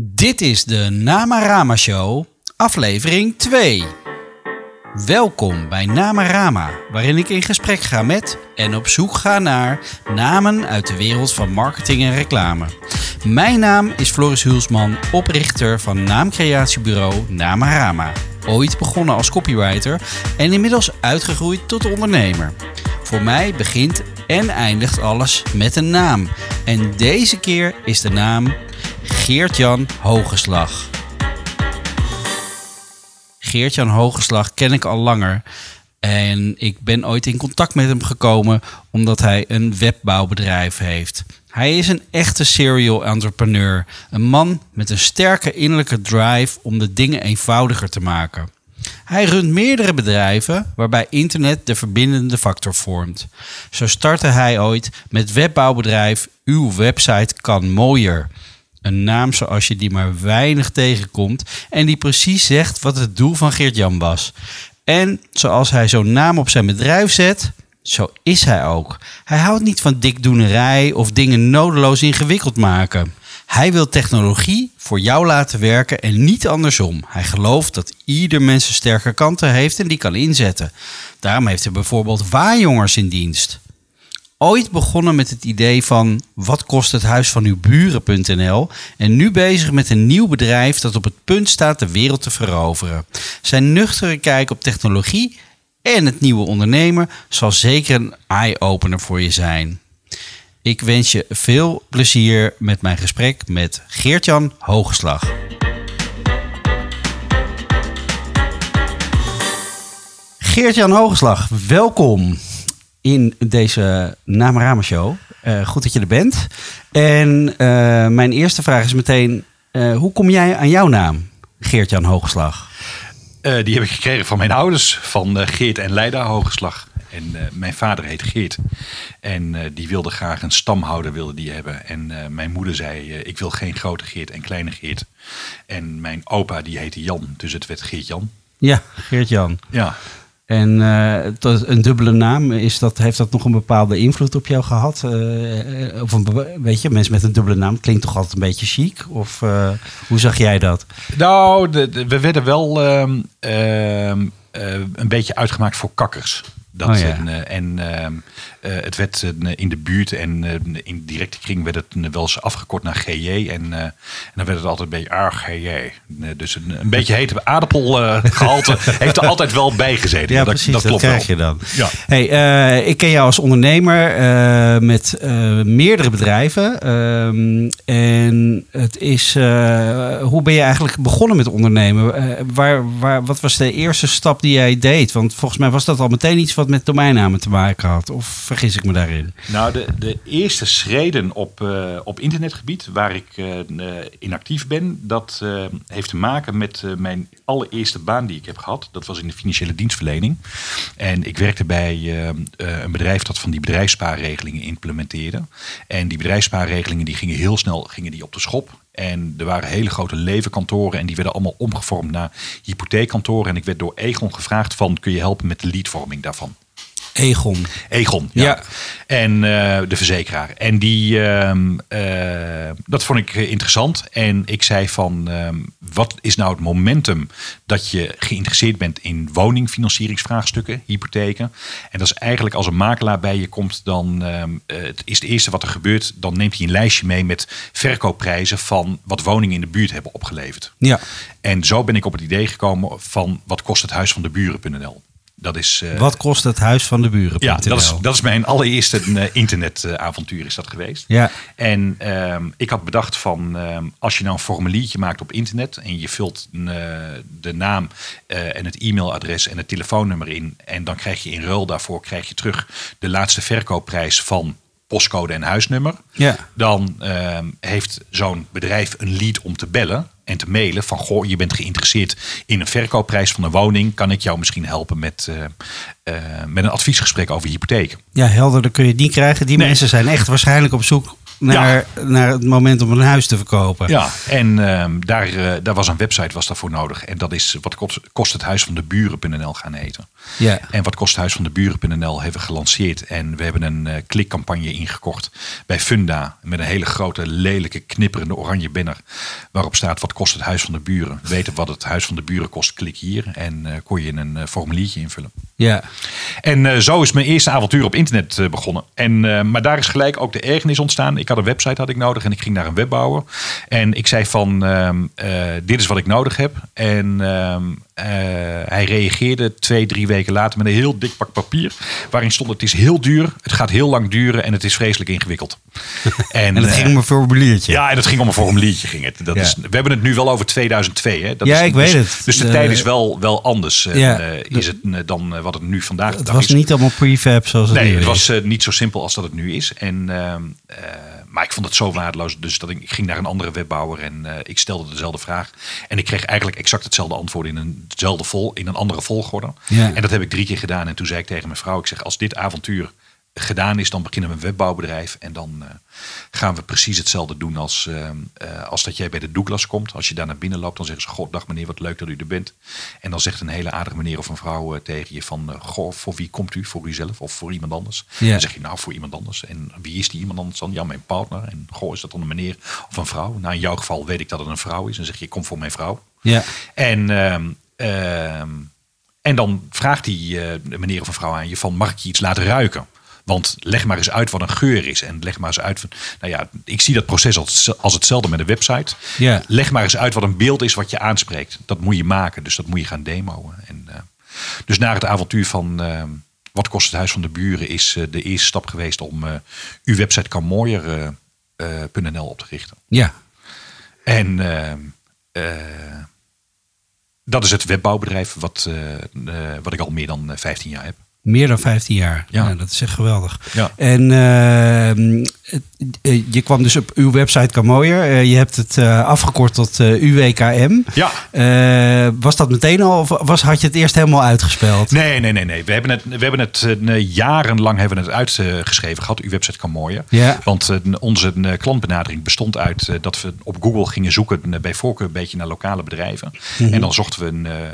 Dit is de Namarama Show, aflevering 2. Welkom bij Namarama, waarin ik in gesprek ga met en op zoek ga naar namen uit de wereld van marketing en reclame. Mijn naam is Floris Hulsman, oprichter van naamcreatiebureau Namarama. Ooit begonnen als copywriter en inmiddels uitgegroeid tot ondernemer. Voor mij begint en eindigt alles met een naam. En deze keer is de naam Geert-Jan Hogeslag. Geert-Jan Hogeslag ken ik al langer. En ik ben ooit in contact met hem gekomen omdat hij een webbouwbedrijf heeft. Hij is een echte serial entrepreneur. Een man met een sterke innerlijke drive om de dingen eenvoudiger te maken. Hij runt meerdere bedrijven waarbij internet de verbindende factor vormt. Zo startte hij ooit met webbouwbedrijf Uw website kan mooier. Een naam zoals je die maar weinig tegenkomt en die precies zegt wat het doel van Geert-Jan was. En zoals hij zo'n naam op zijn bedrijf zet, zo is hij ook. Hij houdt niet van dikdoenerij of dingen nodeloos ingewikkeld maken. Hij wil technologie voor jou laten werken en niet andersom. Hij gelooft dat ieder mens sterke kanten heeft en die kan inzetten. Daarom heeft hij bijvoorbeeld waarjongers in dienst. Ooit begonnen met het idee van wat kost het huis van uw buren.nl en nu bezig met een nieuw bedrijf dat op het punt staat de wereld te veroveren. Zijn nuchtere kijk op technologie en het nieuwe ondernemer zal zeker een eye-opener voor je zijn. Ik wens je veel plezier met mijn gesprek met Geert-Jan Hoogslag. Geert-Jan Hoogslag, welkom in deze Namarama Show. Uh, goed dat je er bent. En uh, mijn eerste vraag is meteen, uh, hoe kom jij aan jouw naam, Geert-Jan Hoogslag? die heb ik gekregen van mijn ouders, van Geert en Leida Hoogslag. En mijn vader heet Geert. En die wilde graag een stamhouder wilde die hebben. En mijn moeder zei, ik wil geen grote Geert en kleine Geert. En mijn opa die heette Jan, dus het werd Geert-Jan. Ja, Geert-Jan. Ja. En uh, een dubbele naam, is dat, heeft dat nog een bepaalde invloed op jou gehad? Uh, of een, weet je, mensen met een dubbele naam klinkt toch altijd een beetje chic? Of hoe zag jij dat? Nou, we werden wel uh, een beetje uitgemaakt voor kakkers. Dat Oh, ja. en en uh, het werd uh, in de buurt en in directe kring werd het wel eens afgekort naar GJ. En, en dan werd het altijd een beetje AGJ. dus een, een beetje hete aardappelgehalte heeft er altijd wel bij gezeten. Ja, dat, precies, dat, klopt krijg wel. je dan. Ja. Hey, ik ken jou als ondernemer met meerdere bedrijven. Ehm, en het is, hoe ben je eigenlijk begonnen met ondernemen? waar, waar, wat was de eerste stap die jij deed? Want volgens mij was dat al meteen iets wat met domeinnamen te maken had. Of vergis ik me daarin? Nou, de, de eerste schreden op, uh, op internetgebied waar ik uh, in actief ben, dat heeft te maken met mijn allereerste baan die ik heb gehad. Dat was in de financiële dienstverlening. En ik werkte bij een bedrijf dat van die bedrijfsspaarregelingen implementeerde. En die bedrijfsspaarregelingen die gingen heel snel gingen die op de schop. En er waren hele grote levenkantoren en die werden allemaal omgevormd naar hypotheekkantoren. En ik werd door Egon gevraagd van, kun je helpen met de leadvorming daarvan? Egon. Egon, ja. ja. En uh, de verzekeraar. En die, uh, uh, dat vond ik interessant. En ik zei van, wat is nou het momentum dat je geïnteresseerd bent in woningfinancieringsvraagstukken, hypotheken. En dat is eigenlijk als een makelaar bij je komt, dan het is het eerste wat er gebeurt. Dan neemt hij een lijstje mee met verkoopprijzen van wat woningen in de buurt hebben opgeleverd. Ja. En zo ben ik op het idee gekomen van wat kost het huis van de buren.nl. Dat is, uh, Wat kost het huis van de buren? Ja, dat is, dat is mijn allereerste uh, internetavontuur is dat geweest. Ja. En uh, ik had bedacht van als je nou een formuliertje maakt op internet en je vult eh, de naam en het e-mailadres en het telefoonnummer in en dan krijg je in ruil daarvoor krijg je terug de laatste verkoopprijs van postcode en huisnummer. Ja. Dan ehm, heeft zo'n bedrijf een lead om te bellen en te mailen van goh, je bent geïnteresseerd in een verkoopprijs van een woning. Kan ik jou misschien helpen met, uh, uh, met een adviesgesprek over hypotheek? Ja, helder, dan kun je het niet krijgen. Die Nee. mensen zijn echt waarschijnlijk op zoek naar, naar het moment om een huis te verkopen. Ja, en ehm, daar, eh, daar was een website was daarvoor nodig. En dat is wat kost, kost het huis van de buren.nl gaan eten. Ja. En wat kost het huis van de buren.nl hebben we gelanceerd. En we hebben een eh, klikcampagne ingekocht bij Funda. Met een hele grote, lelijke, knipperende oranje banner. Waarop staat wat kost het huis van de buren. Weten wat het huis van de buren kost, klik hier. En eh, kon je een formuliertje invullen. Ja. En zo is mijn eerste avontuur op internet begonnen. En, maar daar is gelijk ook de ergernis ontstaan. Ik had een website had ik nodig en ik ging naar een webbouwer. En ik zei van, ehm, eh, dit is wat ik nodig heb. En ehm, eh, hij reageerde twee, drie weken later met een heel dik pak papier. Waarin stond het is heel duur, het gaat heel lang duren en het is vreselijk ingewikkeld. En het eh, ging om een formuliertje. ja, en het ging om een formuliertje. Ging het. Dat Ja. is, we hebben het nu wel over 2002. Hè? Dat Ja, is, ik weet dus, het. Dus de tijd is wel, wel anders. Ja. eh, is het eh, dan eh, wat het nu vandaag het dag was is. niet allemaal prefab zoals het Nee, nu het is. was eh, niet zo simpel als dat het nu is. En, ehm, eh, maar ik vond het zo waardeloos. Dus dat ik, ik ging naar een andere webbouwer en eh, ik stelde dezelfde vraag. En ik kreeg eigenlijk exact hetzelfde antwoord in een, hetzelfde vol, in een andere volgorde. Ja. En dat heb ik drie keer gedaan. En toen zei ik tegen mijn vrouw, ik zeg, als dit avontuur gedaan is, dan beginnen we een webbouwbedrijf. En dan eh, gaan we precies hetzelfde doen als, ehm, eh, als dat jij bij de Douglas komt. Als je daar naar binnen loopt, dan zeggen ze, god, dag meneer, wat leuk dat u er bent. En dan zegt een hele aardige meneer of een vrouw eh, tegen je van, eh, goh, voor wie komt u? Voor uzelf of voor iemand anders? Ja. Dan zeg je, nou, voor iemand anders. En wie is die iemand anders dan? Ja, mijn partner. En goh, is dat dan een meneer of een vrouw? Nou, in jouw geval weet ik dat het een vrouw is. En dan zeg je, kom voor mijn vrouw. Ja. En, ehm, ehm, en dan vraagt die eh, meneer of een vrouw aan je van, mag ik je iets laten ruiken? Want leg maar eens uit wat een geur is. En leg maar eens uit. van- Nou ja, ik zie dat proces als, als hetzelfde met een website. Ja. Leg maar eens uit wat een beeld is wat je aanspreekt. Dat moet je maken. Dus dat moet je gaan demoen. En, eh, dus na het avontuur van eh, wat kost het huis van de buren is eh, de eerste stap geweest om uw website kan mooier.nl op te richten. Ja. En dat is het webbouwbedrijf wat, wat ik al meer dan eh, 15 jaar heb. Meer dan 15 jaar. Ja. Ja. dat is echt geweldig. Ja. En ehm, het- eh, je kwam dus op uw website kan mooier. Eh, je hebt het eh, afgekort tot eh, UWKM. Ja. Eh, was dat meteen al of was, had je het eerst helemaal uitgespeld? Nee, nee, nee, nee. We hebben het, we hebben het eh, jarenlang hebben het uitgeschreven gehad. Uw website kan mooier. Ja. Want eh, onze eh, klantbenadering bestond uit eh, dat we op Google gingen zoeken, eh, bij voorkeur een beetje naar lokale bedrijven. Mhm. En dan zochten we een, eh, eh,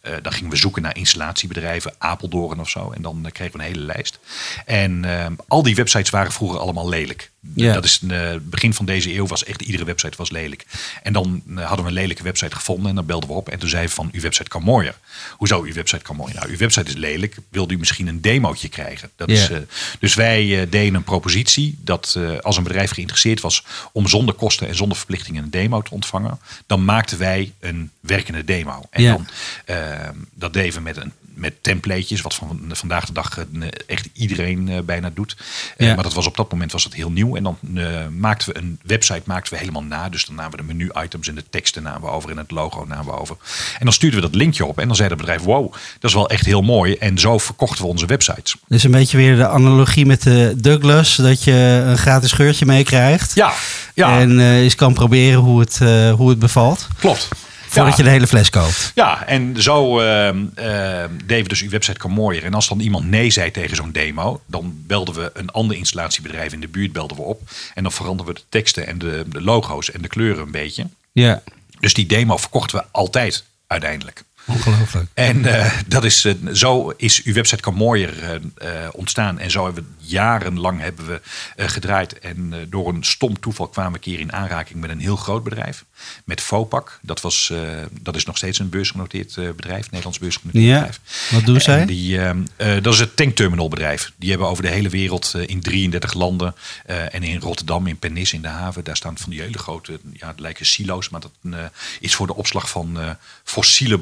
eh, dan gingen we zoeken naar installatiebedrijven, Apeldoorn of zo. En dan eh, kregen we een hele lijst. En eh, al die websites waren vroeger allemaal lelijk. Ja. Dat is eh, begin van deze eeuw was echt iedere website was lelijk. En dan eh, hadden we een lelijke website gevonden en dan belden we op en toen zeiden we van uw website kan mooier. Hoezo uw website kan mooier? Nou, uw website is lelijk. Wilde u misschien een demootje krijgen? Dat is, eh, dus wij deden een propositie dat als een bedrijf geïnteresseerd was om zonder kosten en zonder verplichtingen een demo te ontvangen, dan maakten wij een werkende demo. En Ja. dan eh, dat deden we met een met templatejes, wat van vandaag de dag echt iedereen bijna doet. Maar dat was op dat moment was dat heel nieuw. En dan eh, maakten we een website maakten we helemaal na. Dus dan namen we de menu-items en de teksten namen we over en het logo namen we over. En dan stuurden we dat linkje op en dan zei het bedrijf: Wow, dat is wel echt heel mooi. En zo verkochten we onze websites. Dus een beetje weer de analogie met de Douglas. Dat je een gratis geurtje meekrijgt. Ja, ja En eh, eens kan proberen hoe het, eh, hoe het bevalt. klopt. Voordat je de hele fles koopt. Ja, en zo deden we dus uw website kan mooier. En als dan iemand nee zei tegen zo'n demo, dan belden we een ander installatiebedrijf in de buurt belden we op. En dan veranderden we de teksten en de, de logo's en de kleuren een beetje. Ja, Dus die demo verkochten we altijd uiteindelijk. Ongelooflijk. En eh, dat is, eh, zo is uw website kan mooier eh, ontstaan. En zo hebben we jarenlang hebben we gedraaid. En door een stom toeval kwamen we een keer in aanraking met een heel groot bedrijf. Met Fopak. Dat, was, dat is nog steeds een beursgenoteerd bedrijf. Nederlands beursgenoteerd Ja, bedrijf. wat doen En zij? Die, dat is het tankterminalbedrijf. Die hebben over de hele wereld in 33 landen. en in Rotterdam, in Pernis, in de haven. Daar staan van die hele grote, ja, het lijken silo's. Maar dat is voor de opslag van fossiele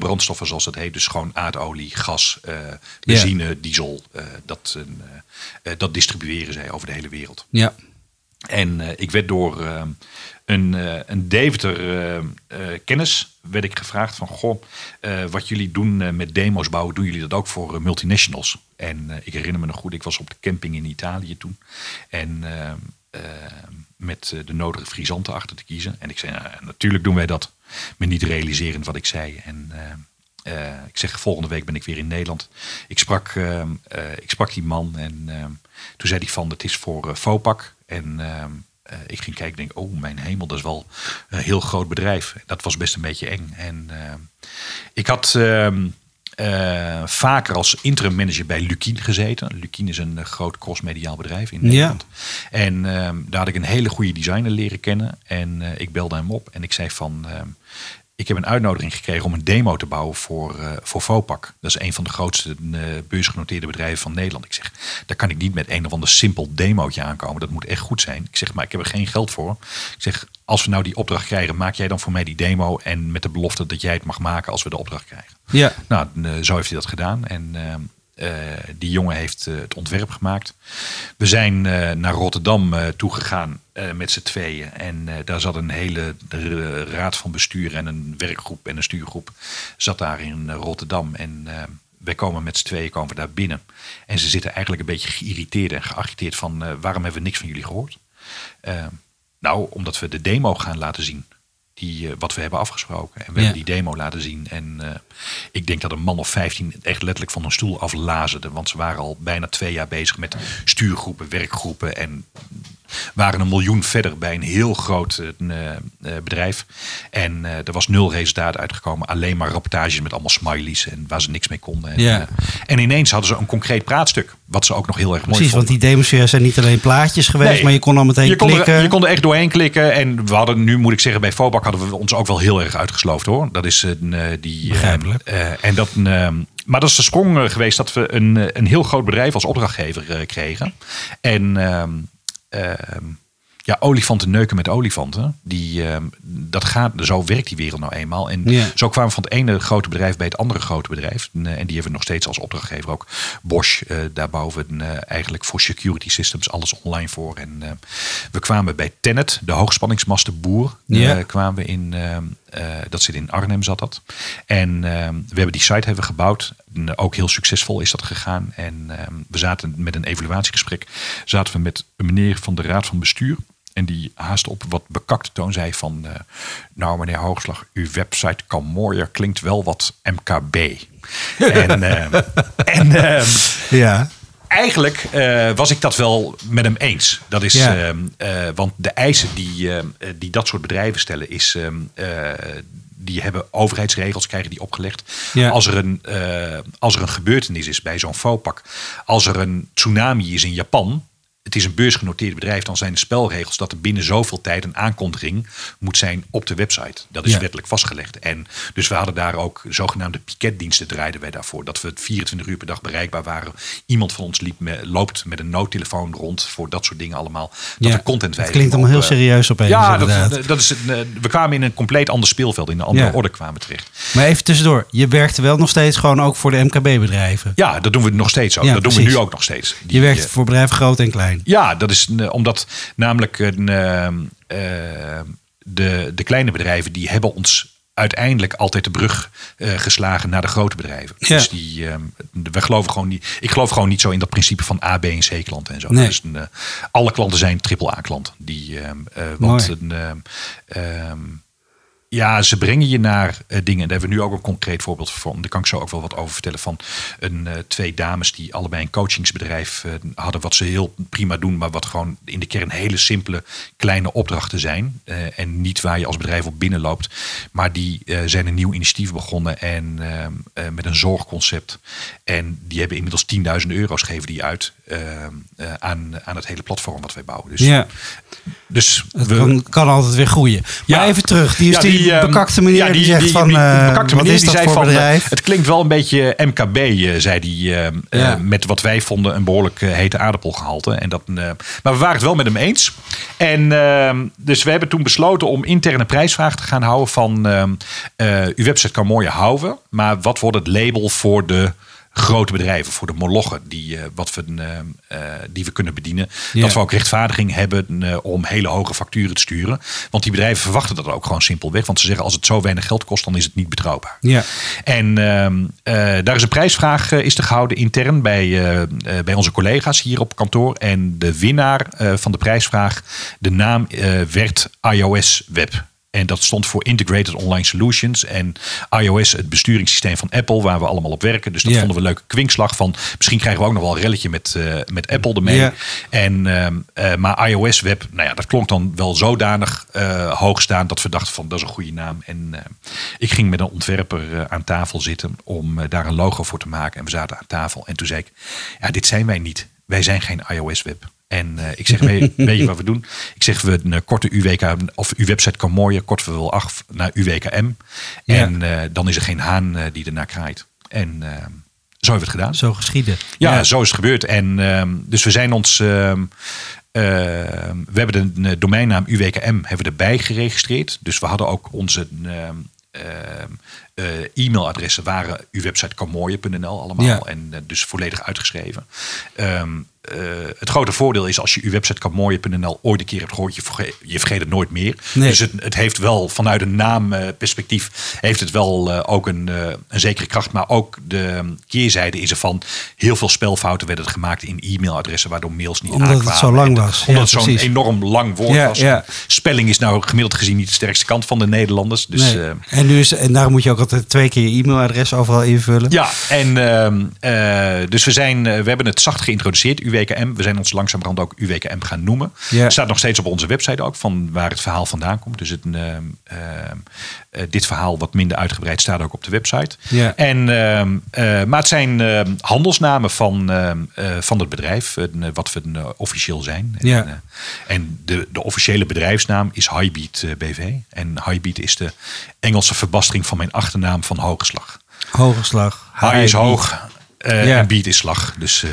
zoals het heet. Dus gewoon aardolie, gas, eh, benzine, diesel. eh, dat, eh, dat distribueren zij over de hele wereld. Ja, En ik werd door een, een Deventer kennis werd ik gevraagd van goh, wat jullie doen met demo's bouwen, doen jullie dat ook voor multinationals? En ik herinner me nog goed, ik was op de camping in Italië toen. En met de nodige frisanten achter te kiezen. En ik zei, nou, natuurlijk doen wij dat. Me niet realiserend wat ik zei. En ik zeg, volgende week ben ik weer in Nederland. Ik sprak, eh, eh, ik sprak die man en eh, toen zei hij van, het is voor eh, Fopak. En eh, ik ging kijken en denk, oh mijn hemel, dat is wel een heel groot bedrijf. Dat was best een beetje eng. En ik had ehm, vaker als interim manager bij Lukien gezeten. Lukien is een groot crossmediaal bedrijf in Nederland. Ja. En ehm, daar had ik een hele goede designer leren kennen. En ik belde hem op en ik zei van ehm, ik heb een uitnodiging gekregen om een demo te bouwen voor, uh, voor Vopak. Dat is een van de grootste uh, beursgenoteerde bedrijven van Nederland. Ik zeg, daar kan ik niet met een of ander simpel demootje aankomen. Dat moet echt goed zijn. Ik zeg, maar ik heb er geen geld voor. Ik zeg, als we nou die opdracht krijgen, maak jij dan voor mij die demo. En met de belofte dat jij het mag maken als we de opdracht krijgen. Ja. Nou, uh, zo heeft hij dat gedaan. En uh, die jongen heeft uh, het ontwerp gemaakt. We zijn uh, naar Rotterdam toegegaan met z'n tweeën. En daar zat een hele raad van bestuur en een werkgroep en een stuurgroep. Zat daar in Rotterdam. En wij komen met z'n tweeën komen we daar binnen. En ze zitten eigenlijk een beetje geïrriteerd en geagiteerd van waarom hebben we niks van jullie gehoord? nou, omdat we de demo gaan laten zien die, wat we hebben afgesproken. En we ja. hebben die demo laten zien. En uh, ik denk dat een man of 15 echt letterlijk van een stoel aflazerde. Want ze waren al bijna twee jaar bezig met stuurgroepen, werkgroepen en waren een miljoen verder bij een heel groot uh, bedrijf. En uh, er was nul resultaat uitgekomen. Alleen maar rapportages met allemaal smileys en waar ze niks mee konden. En, ja. en ineens hadden ze een concreet praatstuk. Wat ze ook nog heel erg mooi Precies, vonden. want die demos zijn niet alleen plaatjes geweest, Nee. maar je kon al meteen je kon, klikken. er, je kon er echt doorheen klikken. En we hadden nu, moet ik zeggen, bij Fobak hadden we ons ook wel heel erg uitgesloofd hoor. Dat is een, eh, die. eh, Begrijpelijk. eh, en dat, eh, maar dat is de sprong eh, geweest dat we een, eh, een heel groot bedrijf als opdrachtgever eh, kregen. En ehm, ja, olifanten neuken met olifanten. Die, ehm, dat gaat, zo werkt die wereld nou eenmaal. En Ja. zo kwamen we van het ene grote bedrijf bij het andere grote bedrijf. En, eh, en die hebben we nog steeds als opdrachtgever ook. Bosch, eh, daar bouwen we eh, eigenlijk voor security systems alles online voor. En we kwamen bij Tennet, de hoogspanningsmasten Boer. Ja. kwamen we in, eh, dat zit in Arnhem zat dat. En ehm, we hebben die site hebben gebouwd. En, ook heel succesvol is dat gegaan. En ehm, we zaten met een evaluatiegesprek. Zaten we met een meneer van de raad van bestuur. En die haast op wat bekakte toon zei van... eh, nou meneer Hoogslag, uw website kan mooier, klinkt wel wat MKB. en ehm, en Ja, eigenlijk eh, was ik dat wel met hem eens. Dat is, Ja. ehm, eh, want de eisen die, ehm, eh, die dat soort bedrijven stellen, is. ehm, eh, die hebben overheidsregels, krijgen die opgelegd. Ja. Als, er een, als er een gebeurtenis is bij zo'n FOPAC, als er een tsunami is in Japan, het is een beursgenoteerd bedrijf, dan zijn de spelregels dat er binnen zoveel tijd een aankondiging moet zijn op de website. Dat is Ja. wettelijk vastgelegd. En dus we hadden daar ook zogenaamde piketdiensten draaiden wij daarvoor. Dat we 24 uur per dag bereikbaar waren. Iemand van ons liep met, loopt met een noodtelefoon rond voor dat soort dingen allemaal. Dat ja. er content Het klinkt allemaal heel serieus opeens. Ja, dat, dat is, een, eh, we kwamen in een compleet ander speelveld. In een andere Ja. orde kwamen we terecht. Maar even tussendoor, je werkte wel nog steeds gewoon ook voor de MKB-bedrijven. Ja, dat doen we nog steeds ook. Dat doen we nu ook nog steeds. Die, Je werkt eh, voor bedrijven groot en klein. Ja, dat is eh, omdat namelijk een, ehm, eh, de, de kleine bedrijven die hebben ons uiteindelijk altijd de brug eh, geslagen naar de grote bedrijven. Ja. Dus die, ehm, we geloven gewoon niet. Ik geloof gewoon niet zo in dat principe van A, B en C klanten en zo. Nee. Dus een, eh, alle klanten zijn triple A klanten. Die, ehm, eh, want een, ehm, ja, ze brengen je naar eh, dingen. Daar hebben we nu ook een concreet voorbeeld van. Daar kan ik zo ook wel wat over vertellen. Van een, eh, twee dames die allebei een coachingsbedrijf eh, hadden. Wat ze heel prima doen. Maar wat gewoon in de kern hele simpele kleine opdrachten zijn. En niet waar je als bedrijf op binnenloopt. Maar die zijn een nieuw initiatief begonnen. En ehm, eh, met een zorgconcept. En die hebben inmiddels 10.000 euro's geven die uit. ehm, eh, aan, aan het hele platform wat wij bouwen. Dus, Ja, dus het we, kan, kan altijd weer groeien. Maar Ja. even terug, die is Ja, die, ehm, bekakte meneer ja, die, zegt van, die eh, bekakte wat meneer is die dat zei voor van, eh, bedrijf? het klinkt wel een beetje MKB, eh, zei hij, Ja. met wat wij vonden een behoorlijk eh, hete aardappelgehalte. En dat, maar we waren het wel met hem eens. En ehm, dus we hebben toen besloten om interne prijsvraag te gaan houden van ehm, eh, uw website kan mooie houden, maar wat wordt het label voor de grote bedrijven, voor de molochen die, eh, wat we, ehm, eh, die we kunnen bedienen. Ja. Dat we ook rechtvaardiging hebben eh, om hele hoge facturen te sturen. Want die bedrijven verwachten dat ook gewoon simpelweg. Want ze zeggen als het zo weinig geld kost, dan is het niet betrouwbaar. Ja. En ehm, eh, daar is een prijsvraag eh, is er gehouden intern bij, eh, eh, bij onze collega's hier op kantoor. En de winnaar eh, van de prijsvraag, de naam eh, werd iOS Web. En dat stond voor Integrated Online Solutions. En iOS, het besturingssysteem van Apple, waar we allemaal op werken. Dus dat vonden we een leuke kwinkslag van. Misschien krijgen we ook nog wel een relletje met, eh, met Apple ermee. En, ehm, eh, maar iOS Web, nou ja, dat klonk dan wel zodanig eh hoog staan dat we dachten van dat is een goede naam. En ik ging met een ontwerper aan tafel zitten om daar een logo voor te maken. En we zaten aan tafel en toen zei ik, ja, dit zijn wij niet. Wij zijn geen iOS Web. En eh, ik zeg, weet, weet je wat we doen? Ik zeg, we een korte UWK, of uw website kan mooier, korten we wel af naar UWKM. Ja. En eh, dan is er geen haan eh, die ernaar kraait. En eh, zo hebben we het gedaan. Zo geschieden. Ja, zo is het gebeurd. En ehm, dus we zijn ons. ehm, ehm, we hebben de eh, domeinnaam UWKM hebben we erbij geregistreerd. Dus we hadden ook onze ehm, ehm, eh, e-mailadressen waren uw website kanmooien.nl allemaal. Ja. En eh, dus volledig uitgeschreven. Ehm, eh, het grote voordeel is als je uw website kanmooien.nl ooit een keer hebt gehoord, je vergeet, je vergeet het nooit meer. Nee. Dus het, het heeft wel vanuit een naamperspectief heeft het wel eh, ook een, eh, een zekere kracht. Maar ook de keerzijde is ervan. Heel veel spelfouten werden er gemaakt in e-mailadressen, waardoor mails niet Omdat het aankwamen. zo lang En- was. Omdat Ja, het zo'n enorm lang woord Ja, was. ja. Spelling is nou gemiddeld gezien niet de sterkste kant van de Nederlanders. Dus Nee. eh, en, nu is, en daarom moet je ook altijd twee keer je e-mailadres overal invullen. ja, en ehm, eh, dus we, zijn, eh, we hebben het zacht geïntroduceerd, UWKM. We zijn ons langzamerhand ook UWKM gaan noemen. Ja. Staat nog steeds op onze website ook, van waar het verhaal vandaan komt. Dus het, ehm, ehm, eh, dit verhaal wat minder uitgebreid staat ook op de website. Ja. En, ehm, eh, maar het zijn handelsnamen van, eh, van het bedrijf, wat we officieel zijn. Ja. En, en de, de officiële bedrijfsnaam is Highbeat BV. En Highbeat is de Engelse verbastering van mijn achternaam van Hogeslag. Hoge slag. High is hoog eh, Ja. en beat is slag. Dus, eh,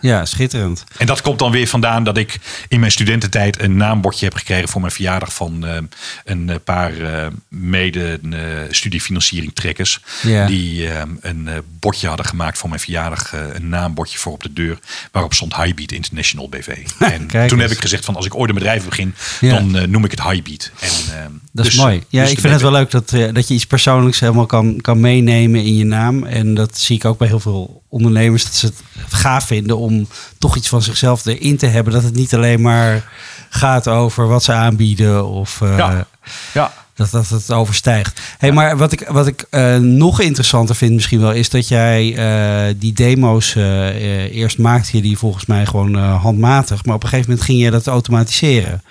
Ja, schitterend. en dat komt dan weer vandaan dat ik in mijn studententijd een naambordje heb gekregen voor mijn verjaardag van eh, een eh, paar eh, mede eh, studiefinanciering trekkers. Ja. Die eh, een eh, bordje hadden gemaakt voor mijn verjaardag. eh, een naambordje voor op de deur. Waarop stond Highbeat International BV. En toen heb ik gezegd van als ik ooit een bedrijf begin, Ja. dan eh, noem ik het Highbeat. En, eh, Dat is dus- mooi. Ja, dus ik vind het wel leuk dat, eh, dat je iets persoonlijks helemaal kan, kan meenemen in je naam. En dat zie ik ook bij heel veel ondernemers. Dat ze het gaaf vinden om toch iets van zichzelf erin te hebben. Dat het niet alleen maar gaat over wat ze aanbieden. Of eh, Ja. Ja. dat, dat het overstijgt. Hey, Maar wat ik, wat ik eh, nog interessanter vind misschien wel... is dat jij eh, die demo's... eerst maakte je die volgens mij gewoon handmatig. Maar op een gegeven moment ging je dat automatiseren.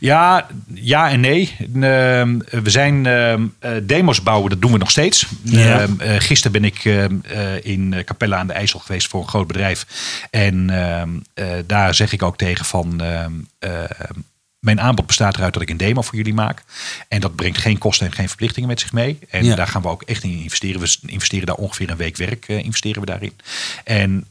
Ja, ja en nee. Ehm, we zijn ehm, eh, demos bouwen, dat doen we nog steeds. Ja. Ehm, eh, gisteren ben ik eh, in Capella aan de IJssel geweest voor een groot bedrijf. En daar zeg ik ook tegen van... mijn aanbod bestaat eruit dat ik een demo voor jullie maak. En dat brengt geen kosten en geen verplichtingen met zich mee. En Ja. daar gaan we ook echt in investeren. We investeren daar ongeveer een week werk investeren we daarin. En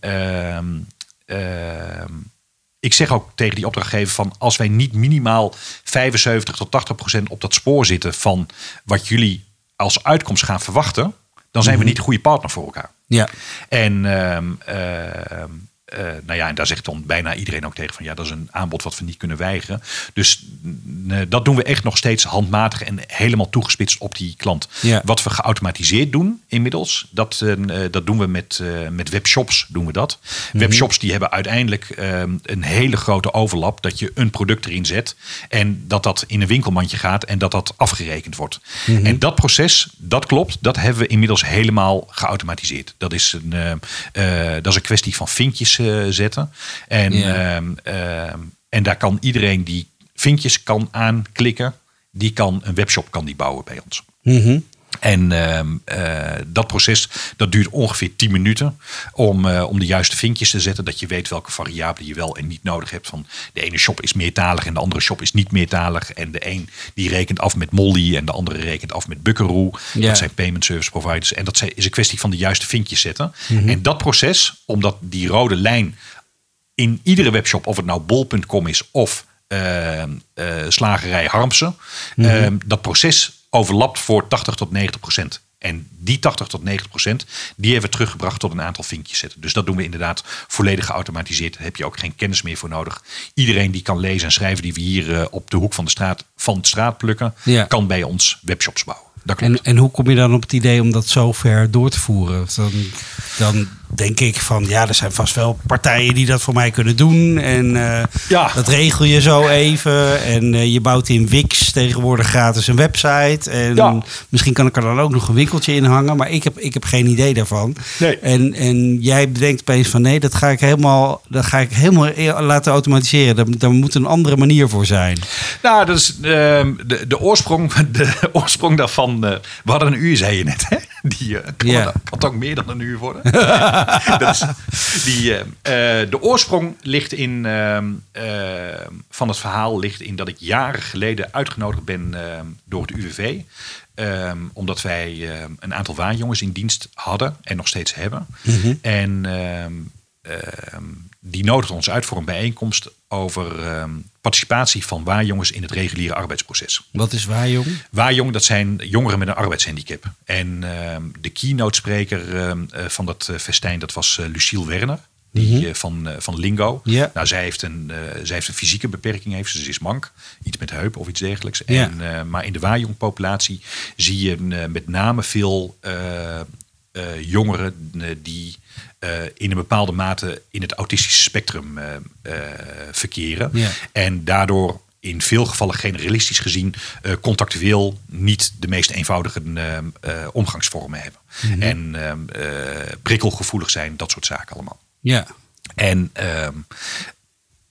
ik zeg ook tegen die opdrachtgever van als wij niet minimaal 75 tot 80 procent op dat spoor zitten van wat jullie als uitkomst gaan verwachten, dan zijn we niet de goede partner voor elkaar. Ja. En, ehm, ehm, eh, nou ja, en daar zegt dan bijna iedereen ook tegen van ja, dat is een aanbod wat we niet kunnen weigeren. Dus eh, dat doen we echt nog steeds handmatig en helemaal toegespitst op die klant. Ja. Wat we geautomatiseerd doen inmiddels, dat, eh, dat doen we met, met webshops. Doen we dat. Webshops die hebben uiteindelijk ehm, een hele grote overlap dat je een product erin zet en dat dat in een winkelmandje gaat en dat dat afgerekend wordt. En dat proces, dat klopt, dat hebben we inmiddels helemaal geautomatiseerd. Dat is een, dat is een kwestie van vinkjes eh, zetten. En, Ja. ehm, ehm, en daar kan iedereen die vinkjes kan aanklikken, die kan een webshop kan die bouwen bij ons. Mhm. En ehm, eh, dat proces dat duurt ongeveer 10 minuten om, eh, om de juiste vinkjes te zetten. Dat je weet welke variabelen je wel en niet nodig hebt. Van de ene shop is meertalig en de andere shop is niet meertalig. En de een die rekent af met Molly en de andere rekent af met Buckaroo. Ja. Dat zijn payment service providers. En dat is een kwestie van de juiste vinkjes zetten. En dat proces, omdat die rode lijn in iedere webshop, of het nou bol.com is of eh, eh, slagerij Harmsen, eh, dat proces overlapt voor 80 tot 90 procent. En die 80 tot 90 procent, die hebben we teruggebracht tot een aantal vinkjes zetten. Dus dat doen we inderdaad volledig geautomatiseerd. Daar heb je ook geen kennis meer voor nodig. Iedereen die kan lezen en schrijven, die we hier eh, op de hoek van de straat, van de straat plukken, Ja. kan bij ons webshops bouwen. Dat klopt. En, en hoe kom je dan op het idee om dat zo ver door te voeren? Dan, dan denk ik van ja, er zijn vast wel partijen die dat voor mij kunnen doen. En eh, Ja. dat regel je zo even. En eh, je bouwt in Wix tegenwoordig gratis een website. En Ja. misschien kan ik er dan ook nog een winkeltje in hangen. Maar ik heb, ik heb geen idee daarvan. Nee. En, en jij bedenkt opeens van nee, dat ga ik helemaal, dat ga ik helemaal e- laten automatiseren. Daar, daar moet een andere manier voor zijn. Nou, dat is ehm, de, de, oorsprong, de oorsprong daarvan. eh, we hadden een uur, zei je net. Hè? Die eh, kan, Ja. ook meer dan een uur worden. dat is, die, eh, eh, de oorsprong ligt in, ehm, ehm, van het verhaal ligt in dat ik jaren geleden uitgenodigd ben ehm, door het UWV. Omdat wij een aantal waanjongens in dienst hadden en nog steeds hebben. En ehm, ehm, die nodigde ons uit voor een bijeenkomst over ehm, participatie van waarjongens in het reguliere arbeidsproces. Wat is waar, jong? Waarjong, dat zijn jongeren met een arbeidshandicap. En ehm, de keynote spreker ehm, eh, van dat eh, festijn, dat was eh, Lucille Werner. Die, eh, van, van Lingo. Ja. Nou, zij heeft, een, zij heeft een fysieke beperking, heeft ze. Is mank. Iets met heup of iets dergelijks. En, maar in de waarjongpopulatie zie je met name veel jongeren die eh, in een bepaalde mate in het autistische spectrum eh, eh, verkeren. En daardoor in veel gevallen generalistisch gezien contactueel niet de meest eenvoudige omgangsvormen hebben. En ehm, eh, prikkelgevoelig zijn, dat soort zaken allemaal. Ja. En ehm,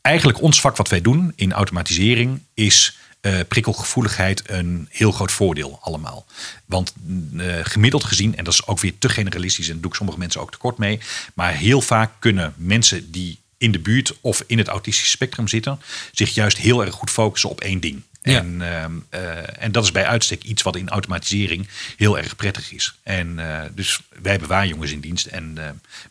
eigenlijk ons vak wat wij doen in automatisering is eh, prikkelgevoeligheid een heel groot voordeel allemaal. Want eh, gemiddeld gezien, en dat is ook weer te generalistisch en doe ik sommige mensen ook tekort mee, maar heel vaak kunnen mensen die in de buurt of in het autistische spectrum zitten, zich juist heel erg goed focussen op één ding. Ja. En, ehm, eh, en dat is bij uitstek iets wat in automatisering heel erg prettig is. En dus wij hebben waarjongens in dienst en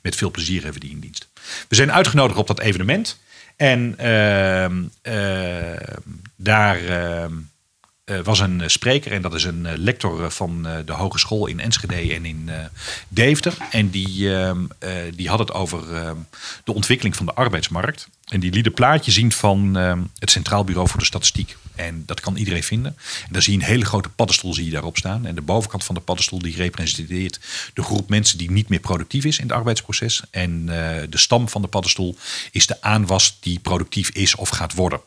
met veel plezier hebben we die in dienst. We zijn uitgenodigd op dat evenement. En ehm, ehm, daar ehm, eh, was een spreker en dat is een eh, lector eh, van de hogeschool in Enschede en in Deventer. En die, die had het over de ontwikkeling van de arbeidsmarkt. En die liet een plaatje zien van het Centraal Bureau voor de Statistiek. En dat kan iedereen vinden. En daar zie je een hele grote paddenstoel zie je daarop staan. En de bovenkant van de paddenstoel die representeert de groep mensen die niet meer productief is in het arbeidsproces. En eh, de stam van de paddenstoel is de aanwas die productief is of gaat worden.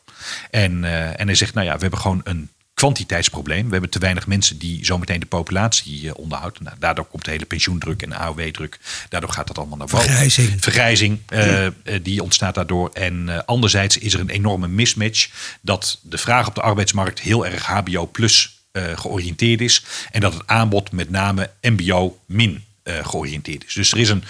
En, eh, en hij zegt, nou ja, we hebben gewoon een kwantiteitsprobleem. We hebben te weinig mensen die zometeen de populatie eh, onderhouden. Nou, daardoor komt de hele pensioendruk en AOW-druk. Daardoor gaat dat allemaal naar boven. Vergrijzing. Vergrijzing, eh, eh, die ontstaat daardoor. En anderzijds is er een enorme mismatch dat de vraag op de arbeidsmarkt heel erg HBO plus georiënteerd is. En dat het aanbod met name MBO min georiënteerd is. Dus er is een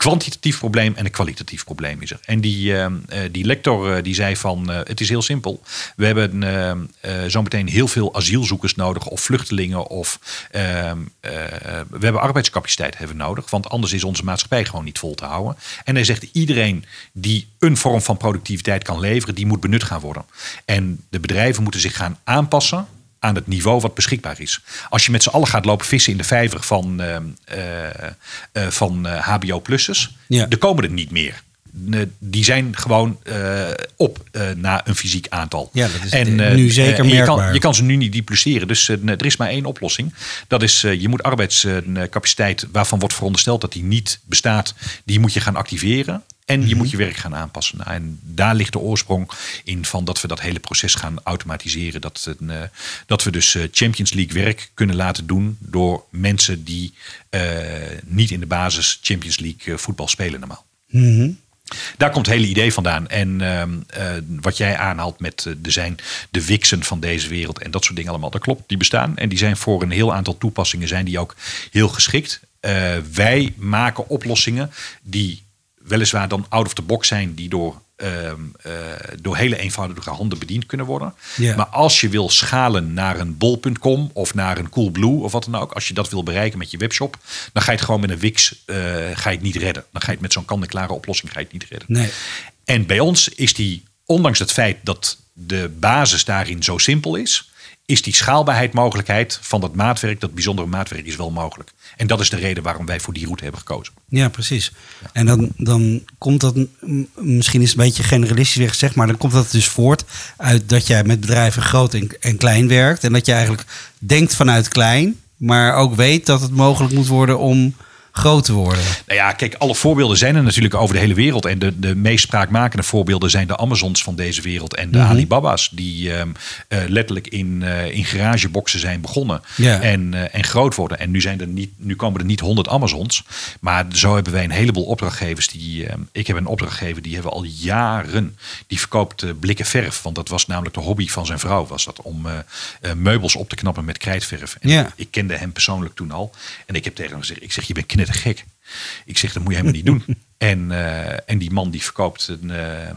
kwantitatief probleem en een kwalitatief probleem is er. En die, eh, die lector eh, die zei van, het is heel simpel. We hebben zometeen heel veel asielzoekers nodig of vluchtelingen of we hebben arbeidscapaciteit hebben nodig, want anders is onze maatschappij gewoon niet vol te houden. En hij zegt iedereen die een vorm van productiviteit kan leveren, die moet benut gaan worden. En de bedrijven moeten zich gaan aanpassen aan het niveau wat beschikbaar is. Als je met z'n allen gaat lopen vissen in de vijver van, eh, eh, eh, van eh, HBO-plussers, Ja. er komen er niet meer. Die zijn gewoon eh, op eh, na een fysiek aantal. Ja, dat is en, nu eh, zeker en je je kan ze nu niet dupliceren. Dus eh, er is maar één oplossing. Dat is, eh, je moet arbeidscapaciteit waarvan wordt verondersteld dat die niet bestaat, die moet je gaan activeren. En Mhm. je moet je werk gaan aanpassen. Nou, en daar ligt de oorsprong in van dat we dat hele proces gaan automatiseren. Dat, eh, dat we dus eh, Champions League werk kunnen laten doen door mensen die eh, niet in de basis Champions League voetbal spelen normaal. Mhm. Daar komt het hele idee vandaan. En ehm, eh, wat jij aanhaalt met er zijn de Wixen van deze wereld en dat soort dingen allemaal. Dat klopt, die bestaan. En die zijn voor een heel aantal toepassingen zijn die ook heel geschikt. Wij maken oplossingen die weliswaar dan out of the box zijn, die door, ehm, eh, door hele eenvoudige handen bediend kunnen worden. Maar als je wil schalen naar een bol.com of naar een Coolblue of wat dan ook, als je dat wil bereiken met je webshop, dan ga je het gewoon met een Wix eh, ga je het niet redden. Dan ga je het met zo'n kant-en-klare oplossing ga je het niet redden. Nee. En bij ons is die, ondanks het feit dat de basis daarin zo simpel is, is die schaalbaarheid mogelijkheid van dat maatwerk, dat bijzondere maatwerk, is wel mogelijk. En dat is de reden waarom wij voor die route hebben gekozen. Ja, precies. En dan, dan komt dat, misschien is het een beetje generalistisch gezegd, maar dan komt dat dus voort uit dat jij met bedrijven groot en, en klein werkt. En dat je eigenlijk denkt vanuit klein, maar ook weet dat het mogelijk moet worden om groot te worden. Nou ja, kijk, alle voorbeelden zijn er natuurlijk over de hele wereld. En de, de meest spraakmakende voorbeelden zijn de Amazons van deze wereld en de Mhm. Alibaba's. Die ehm, eh, letterlijk in, eh, in garageboxen zijn begonnen Ja. en, eh, en groot worden. En nu, zijn er niet, nu komen er niet 100 Amazons. Maar zo hebben wij een heleboel opdrachtgevers. Die, ehm, ik heb een opdrachtgever, die hebben al jaren. Die verkoopt blikken verf. Want dat was namelijk de hobby van zijn vrouw. Was dat om meubels op te knappen met krijtverf. En Ja. ik kende hem persoonlijk toen al. En ik heb tegen hem gezegd, ik zeg, je bent knettergek. Ik zeg, dat moet je helemaal niet doen. En, eh, en die man die verkoopt een, eh, eh,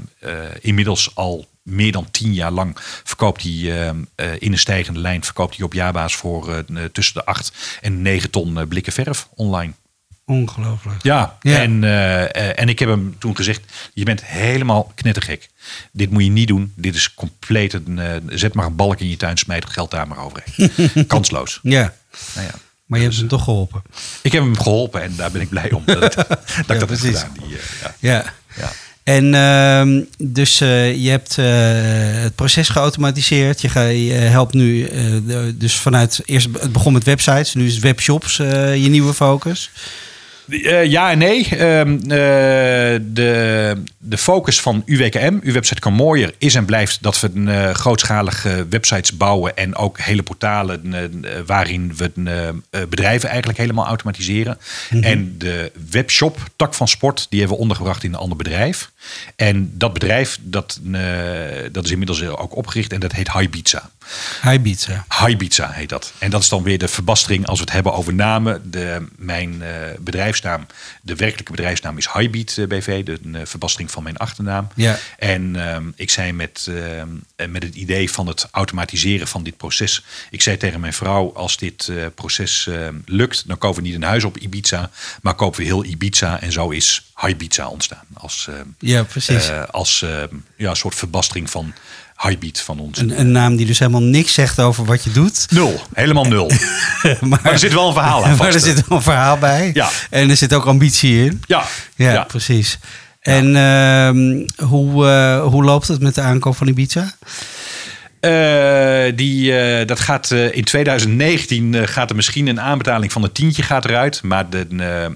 inmiddels al meer dan tien jaar lang verkoopt hij in een stijgende lijn verkoopt hij op jaarbasis voor tussen de 8 en 9 ton blikken verf online. Ongelooflijk. Ja, Ja. En, en ik heb hem toen gezegd: Je bent helemaal knettergek. Dit moet je niet doen. Dit is compleet een. zet maar een balk in je tuin, smijt het geld daar maar overheen. Kansloos. Ja, Nou ja. Maar je hebt hem toch geholpen. Ik heb hem geholpen en daar ben ik blij om dat, dat ik dat precies. gedaan. Die, eh, ja. Ja. Ja. En ehm, dus eh, je hebt eh, het proces geautomatiseerd. Je, ga, je helpt nu dus vanuit eerst het begon met websites, nu is webshops je nieuwe focus. Eh, ja en nee. Ehm, eh, de, de focus van UWKM, uw website kan mooier, is en blijft dat we een, eh, grootschalige websites bouwen en ook hele portalen waarin we bedrijven eigenlijk helemaal automatiseren. En de webshop, tak van sport, die hebben we ondergebracht in een ander bedrijf. En dat bedrijf, dat, eh, dat is inmiddels ook opgericht en dat heet Highpizza. Hi Pizza. Highpizza heet dat. En dat is dan weer de verbastering als we het hebben over namen. De, mijn eh, bedrijfsnaam, de werkelijke bedrijfsnaam is eh, BV. De een, eh, verbastering van mijn achternaam. Ja. En ehm, ik zei met, ehm, eh, met het idee van het automatiseren van dit proces. Ik zei tegen mijn vrouw, als dit eh, proces ehm, lukt, dan kopen we niet een huis op Ibiza. Maar kopen we heel Ibiza. En zo is Highpizza ontstaan. Als, ehm, Ja, precies. eh, als ehm, ja, een soort verbastering van Highbeat van ons. een, een naam die dus helemaal niks zegt over wat je doet. Nul, helemaal nul. maar, Maar er zit wel een verhaal aan maar er zit wel een verhaal bij. Ja. En er zit ook ambitie in. Ja, Ja, ja. precies. En ehm, hoe, eh, hoe loopt het met de aankoop van Ibiza? Eh, die, eh, dat gaat eh, in 2019 eh, gaat er misschien een aanbetaling van een tientje gaat eruit. Maar de,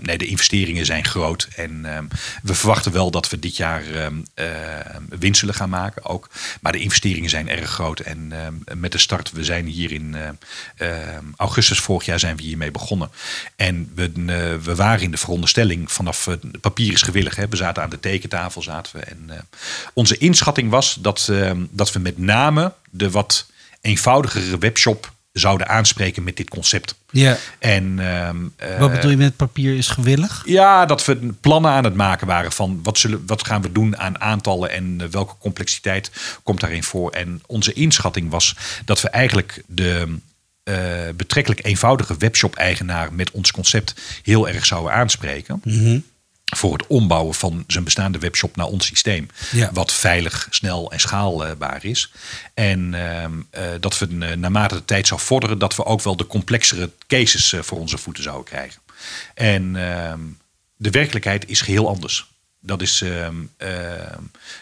nee, de investeringen zijn groot. En ehm, we verwachten wel dat we dit jaar ehm, eh, winst zullen gaan maken ook. Maar de investeringen zijn erg groot. En ehm, met de start, we zijn hier in augustus vorig jaar zijn we hiermee begonnen. En we, we waren in de veronderstelling vanaf papier is gewillig. Hè, we zaten aan de tekentafel zaten we. En onze inschatting was dat, dat we met name de wat eenvoudigere webshop zouden aanspreken met dit concept. Ja. En ehm, eh, Wat bedoel je met papier is gewillig? ja, dat we plannen aan het maken waren van wat, zullen, wat gaan we doen aan aantallen en eh, welke complexiteit komt daarin voor. En onze inschatting was dat we eigenlijk de eh, betrekkelijk eenvoudige webshop-eigenaar met ons concept heel erg zouden aanspreken. Voor het ombouwen van zijn bestaande webshop naar ons systeem. Ja. Wat veilig, snel en schaalbaar is. En ehm, eh, dat we eh, naarmate de tijd zou vorderen, dat we ook wel de complexere cases eh, voor onze voeten zouden krijgen. En ehm, de werkelijkheid is geheel anders. Dat is ehm,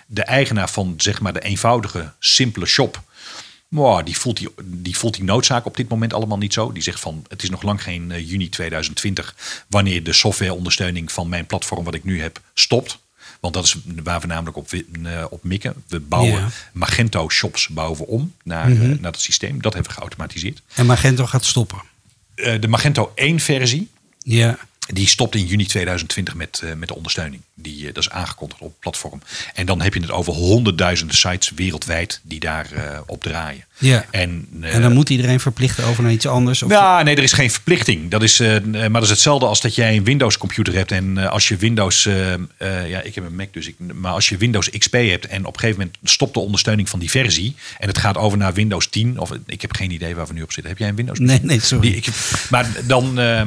de eigenaar van zeg maar de eenvoudige, simpele shop. Wow, die, voelt die, die voelt die noodzaak op dit moment allemaal niet zo. Die zegt van het is nog lang geen eh, juni 2020 wanneer de softwareondersteuning van mijn platform wat ik nu heb stopt. Want dat is waar we namelijk op, eh, op mikken. We bouwen Ja. Magento shops bouwen we om naar, eh, naar het systeem. Dat hebben we geautomatiseerd. En Magento gaat stoppen. De Magento 1 versie Ja. Die stopt in juni 2020 met, eh, met de ondersteuning. Die, eh, dat is aangekondigd op het platform. En dan heb je het over honderdduizenden sites wereldwijd die daar eh, op draaien. Ja. En, eh, En dan moet iedereen verplicht over naar iets anders. Of ja, nee, er is geen verplichting. Dat is, eh, maar dat is hetzelfde als dat jij een Windows computer hebt. En eh, als je Windows, eh, eh, ja, ik heb een Mac dus, ik, maar als je Windows XP hebt en op een gegeven moment stopt de ondersteuning van die versie en het gaat over naar Windows 10, of ik heb geen idee waar we nu op zitten. Heb jij een Windows? Nee, nee, sorry. Die, ik, maar dan, eh,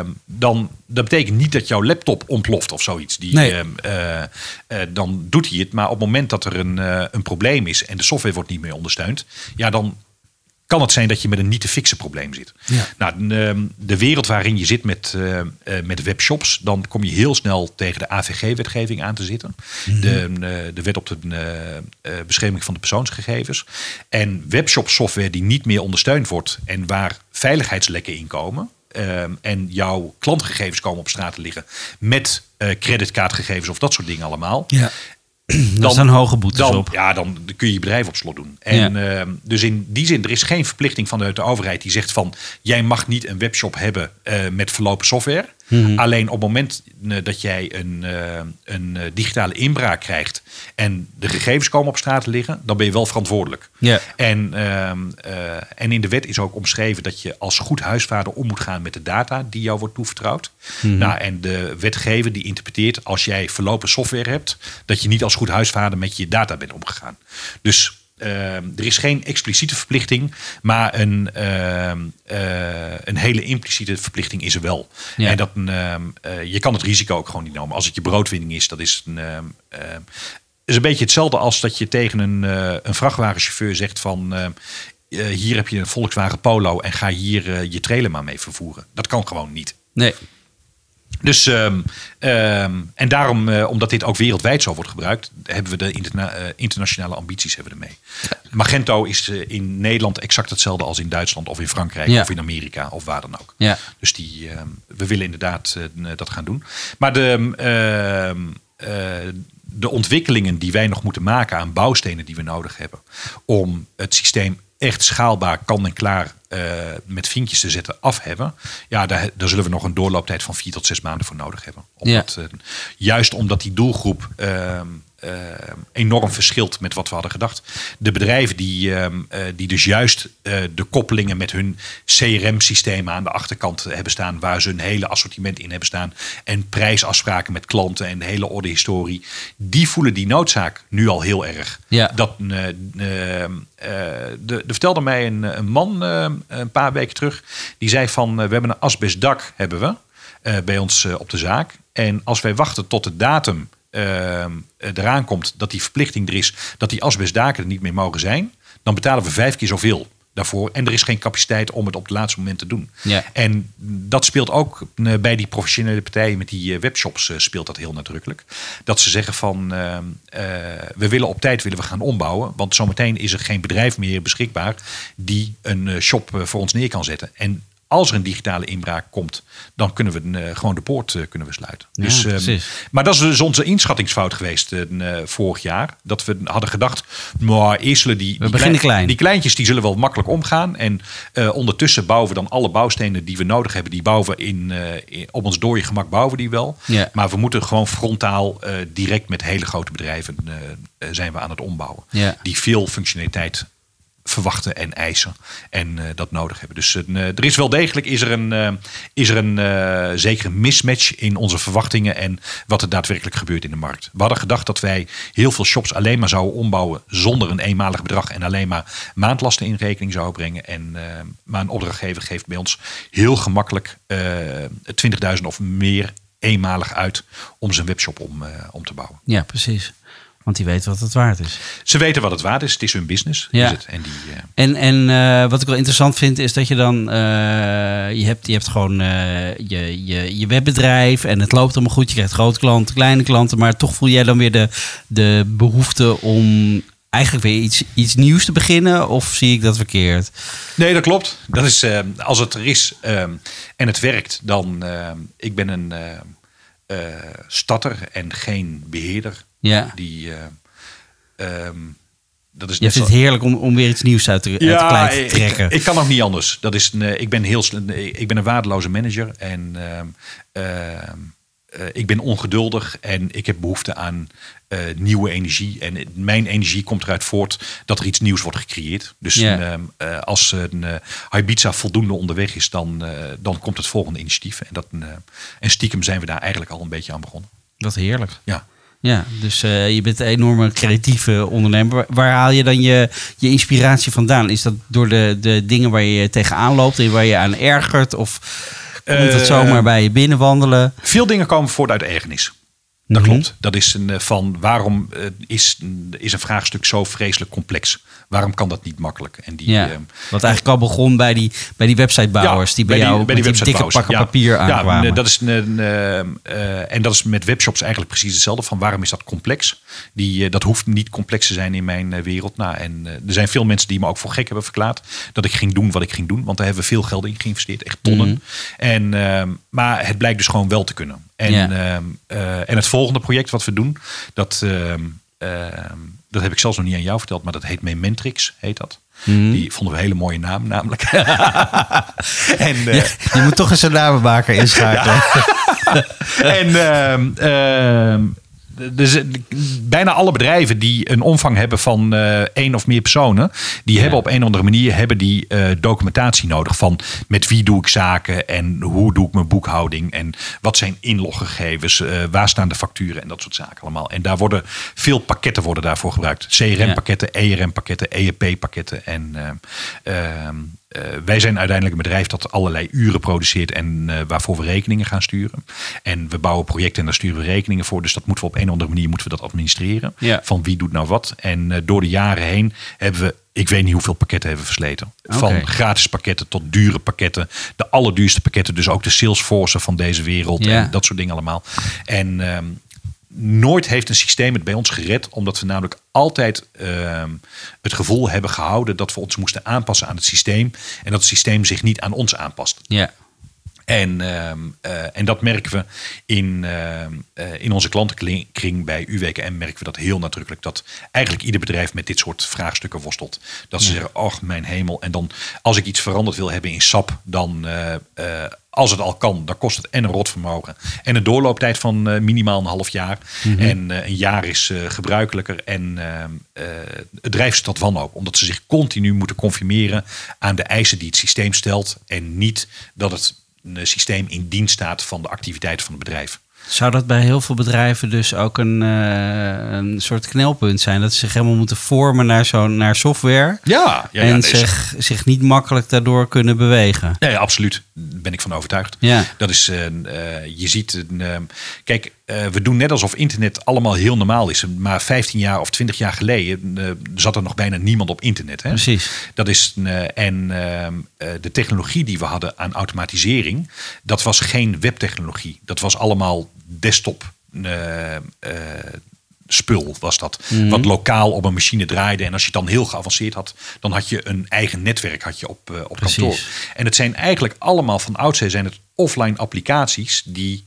eh, dan, dat betekent niet dat jouw laptop ontploft of zoiets. Die, Nee. eh, eh, dan doet hij het. Maar op het moment dat er een, eh, een probleem is en de software wordt niet meer ondersteund, ja, dan kan het zijn dat je met een niet te fixen probleem zit. Ja. Nou, de, de wereld waarin je zit met, met webshops, dan kom je heel snel tegen de AVG-wetgeving aan te zitten. De, eh, de wet op de bescherming van de persoonsgegevens. En webshop software die niet meer ondersteund wordt en waar veiligheidslekken in komen. Ehm, en jouw klantgegevens komen op straat te liggen met eh, creditcardgegevens of dat soort dingen allemaal. Ja. Dan staan hoge boetes dan, op. Ja, dan kun je je bedrijf op slot doen. En ehm, dus in die zin, er is geen verplichting vanuit de overheid die zegt van jij mag niet een webshop hebben eh, met verlopen software. Mhm. Alleen op het moment eh, dat jij een, eh, een eh, digitale inbraak krijgt en de gegevens komen op straat te liggen, dan ben je wel verantwoordelijk. Ja. En, ehm, eh, en in de wet is ook omschreven dat je als goed huisvader om moet gaan met de data die jou wordt toevertrouwd. Mhm. Nou, en de wetgever die interpreteert als jij verlopen software hebt, dat je niet als goed huisvader met je data bent omgegaan. Dus ehm, er is geen expliciete verplichting, maar een, ehm, eh, een hele impliciete verplichting is er wel. Ja. En dat, ehm, eh, je kan het risico ook gewoon niet nemen. Als het je broodwinning is, dat is een, is een beetje hetzelfde als dat je tegen een, eh, een vrachtwagenchauffeur zegt van... hier heb je een Volkswagen Polo en ga hier je trailer maar mee vervoeren. Dat kan gewoon niet. Nee. Dus, ehm, ehm, en daarom, eh, omdat dit ook wereldwijd zo wordt gebruikt, hebben we de interna- eh, internationale ambities hebben we ermee. Magento is eh, in Nederland exact hetzelfde als in Duitsland of in Frankrijk Ja. of in Amerika of waar dan ook. Ja. Dus die, ehm, we willen inderdaad dat gaan doen. Maar de, de ontwikkelingen die wij nog moeten maken aan bouwstenen die we nodig hebben om het systeem echt schaalbaar, kan en klaar eh, met vinkjes te zetten af hebben. Ja, daar, daar zullen we nog een doorlooptijd van vier tot zes maanden voor nodig hebben. Omdat, eh, juist omdat die doelgroep ehm, enorm verschilt met wat we hadden gedacht. De bedrijven die, ehm, eh, die dus juist eh, de koppelingen met hun CRM-systemen aan de achterkant hebben staan, waar ze een hele assortiment in hebben staan en prijsafspraken met klanten en de hele ordehistorie, die voelen die noodzaak nu al heel erg. Ja. Dat, eh, eh, eh, de, er vertelde mij een, een man eh, een paar weken terug, die zei van eh, we hebben een asbestdak hebben we eh, bij ons eh, op de zaak. En als wij wachten tot de datum eh, eraan komt dat die verplichting er is, dat die asbestdaken er niet meer mogen zijn, dan betalen we vijf keer zoveel daarvoor. En er is geen capaciteit om het op het laatste moment te doen. Ja. En dat speelt ook eh, bij die professionele partijen met die eh, webshops eh, speelt dat heel nadrukkelijk. Dat ze zeggen van eh, eh, we willen op tijd willen we gaan ombouwen. Want zometeen is er geen bedrijf meer beschikbaar die een shop voor ons neer kan zetten. En als er een digitale inbraak komt, dan kunnen we eh, gewoon de poort eh, kunnen we sluiten. Ja, dus, ehm, maar dat is dus onze inschattingsfout geweest eh, vorig jaar. Dat we hadden gedacht, maar eerst zullen die, die, beginnen klein. die kleintjes die zullen wel makkelijk omgaan. En ondertussen bouwen we dan alle bouwstenen die we nodig hebben. Die bouwen we in, in- op ons dode gemak bouwen we die wel. Ja. Maar we moeten gewoon frontaal direct met hele grote bedrijven zijn we aan het ombouwen. Ja. Die veel functionaliteit verwachten en eisen en eh, dat nodig hebben. Dus eh, er is wel degelijk is er een, eh, is er een zekere mismatch in onze verwachtingen en wat er daadwerkelijk gebeurt in de markt. We hadden gedacht dat wij heel veel shops alleen maar zouden ombouwen zonder een eenmalig bedrag en alleen maar maandlasten in rekening zouden brengen. En, maar een opdrachtgever geeft bij ons heel gemakkelijk eh 20.000 of meer eenmalig uit om zijn webshop om, om te bouwen. Ja, precies. Want die weet wat het waard is. Ze weten wat het waard is. Het is hun business. Ja. Is het. En die, eh, En, en eh, wat ik wel interessant vind, is dat je dan... eh, je, hebt, je hebt gewoon je, je, je webbedrijf en het loopt allemaal goed. Je krijgt grote klanten, kleine klanten. Maar toch voel jij dan weer de, de behoefte om eigenlijk weer iets, iets nieuws te beginnen? Of zie ik dat verkeerd? Nee, dat klopt. Dat is, als het er is ehm, en het werkt, dan... ehm, ik ben een starter en geen beheerder. Ja. Die, eh, ehm, dat is Je vindt het heerlijk om, om weer iets nieuws uit de, uit de klei te trekken. Ik, ik kan ook niet anders. Dat is een, eh, ik, ben heel, ik ben een waardeloze manager. En ehm, ehm, eh, ik ben ongeduldig. En ik heb behoefte aan nieuwe energie. En mijn energie komt eruit voort dat er iets nieuws wordt gecreëerd. Dus Ja. als een uh, Ibiza voldoende onderweg is, dan, dan komt het volgende initiatief. En, dat, en stiekem zijn we daar eigenlijk al een beetje aan begonnen. Dat is heerlijk. Ja. Ja, dus eh, je bent een enorme creatieve ondernemer. Waar, haal je dan je, je inspiratie vandaan? Is dat door de, de dingen waar je tegenaan loopt en waar je aan ergert? Of komt het Eh, zomaar bij je binnenwandelen? Veel dingen komen voort uit ergernis. Dat Mhm. klopt. Dat is een eh, van waarom is, is een vraagstuk zo vreselijk complex? Waarom kan dat niet makkelijk? En die, Ja, ehm, wat eigenlijk al begon bij die, bij die websitebouwers die bij, jou met die dikke pakken Ja. papier aankwamen. Ja, dat is een, eh, en dat is met webshops eigenlijk precies hetzelfde. Van waarom is dat complex? Die, eh, dat hoeft niet complex te zijn in mijn eh, wereld. Nou, en er zijn veel mensen die me ook voor gek hebben verklaard dat ik ging doen wat ik ging doen. Want daar hebben we veel geld in geïnvesteerd, echt tonnen. Mhm. En, ehm, maar het blijkt dus gewoon wel te kunnen. En, Ja. ehm, eh, en het volgende project wat we doen, dat, dat heb ik zelfs nog niet aan jou verteld, maar dat heet Mementrix, heet dat. Mhm. Die vonden we een hele mooie naam namelijk. en, eh, Je moet toch eens een namenmaker inschakelen. en ehm, dus, bijna alle bedrijven die een omvang hebben van eh, één of meer personen, die hebben op een of andere manier hebben die, eh, documentatie nodig van met wie doe ik zaken en hoe doe ik mijn boekhouding en wat zijn inloggegevens, eh, waar staan de facturen en dat soort zaken allemaal. En daar worden veel pakketten worden daarvoor gebruikt. CRM-pakketten, ERM-pakketten, ERP-pakketten en ehm, ehm, eh, wij zijn uiteindelijk een bedrijf dat allerlei uren produceert en eh, waarvoor we rekeningen gaan sturen. En we bouwen projecten en daar sturen we rekeningen voor. Dus dat moeten we op een of andere manier moeten we dat administreren. Ja. Van wie doet nou wat. En eh, door de jaren heen hebben we, ik weet niet hoeveel pakketten hebben versleten. Van gratis pakketten tot dure pakketten. De allerduurste pakketten. Dus ook de Salesforce van deze wereld. Ja. En dat soort dingen allemaal. En ehm, nooit heeft een systeem het bij ons gered, omdat we namelijk altijd ehm, het gevoel hebben gehouden dat we ons moesten aanpassen aan het systeem en dat het systeem zich niet aan ons aanpast. ja. En, ehm, eh, en dat merken we in, ehm, eh, in onze klantenkring bij UWKM merken we dat heel nadrukkelijk. Dat eigenlijk ieder bedrijf met dit soort vraagstukken worstelt. Dat ze zeggen, oh mijn hemel. En dan als ik iets veranderd wil hebben in SAP, dan eh, als het al kan, dan kost het en een rotvermogen. En een doorlooptijd van minimaal een half jaar. En eh, een jaar is gebruikelijker. En ehm, eh, het drijft ze tot wanhoop. Omdat ze zich continu moeten conformeren aan de eisen die het systeem stelt. En niet dat het een systeem in dienst staat van de activiteiten van het bedrijf. Zou dat bij heel veel bedrijven dus ook een, eh, een soort knelpunt zijn? Dat ze zich helemaal moeten vormen naar, zo'n naar software. Ja, ja, en nee, zich, zich niet makkelijk daardoor kunnen bewegen. Ja, absoluut. Daar ben ik van overtuigd. Ja. Dat is, eh, eh, je ziet, een, eh, kijk, eh, we doen net alsof internet allemaal heel normaal is. Maar 15 jaar of 20 jaar geleden eh, zat er nog bijna niemand op internet. Hè? Precies. Dat is, eh, en de technologie die we hadden aan automatisering, dat was geen webtechnologie. Dat was allemaal desktop. spul was dat. Wat lokaal op een machine draaide. En als je het dan heel geavanceerd had, dan had je een eigen netwerk had je op, op Precies. kantoor. En het zijn eigenlijk allemaal van oudsher zijn het offline applicaties die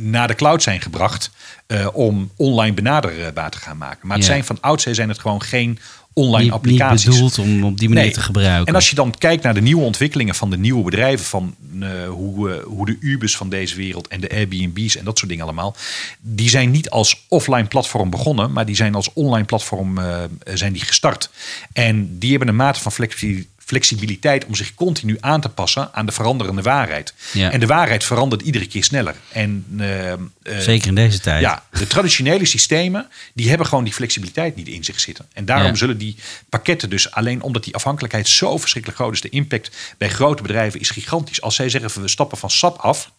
naar de cloud zijn gebracht eh, om online benaderbaar te gaan maken. Maar het Ja. zijn van oudsher zijn het gewoon geen online Niet, niet applicaties. bedoeld om op die manier Nee. te gebruiken. En als je dan kijkt naar de nieuwe ontwikkelingen van de nieuwe bedrijven, van eh, hoe, eh, hoe de Ubers van deze wereld en de Airbnb's en dat soort dingen allemaal, die zijn niet als offline platform begonnen, maar die zijn als online platform zijn die gestart. En die hebben een mate van flexi- flexibiliteit om zich continu aan te passen aan de veranderende waarheid. Ja. En de waarheid verandert iedere keer sneller. En eh, eh, Zeker in deze tijd. ja, de traditionele systemen die hebben gewoon die flexibiliteit niet in zich zitten. En daarom Ja. zullen die pakketten dus alleen omdat die afhankelijkheid zo verschrikkelijk groot is, de impact bij grote bedrijven is gigantisch. Als zij zeggen we stappen van SAP af,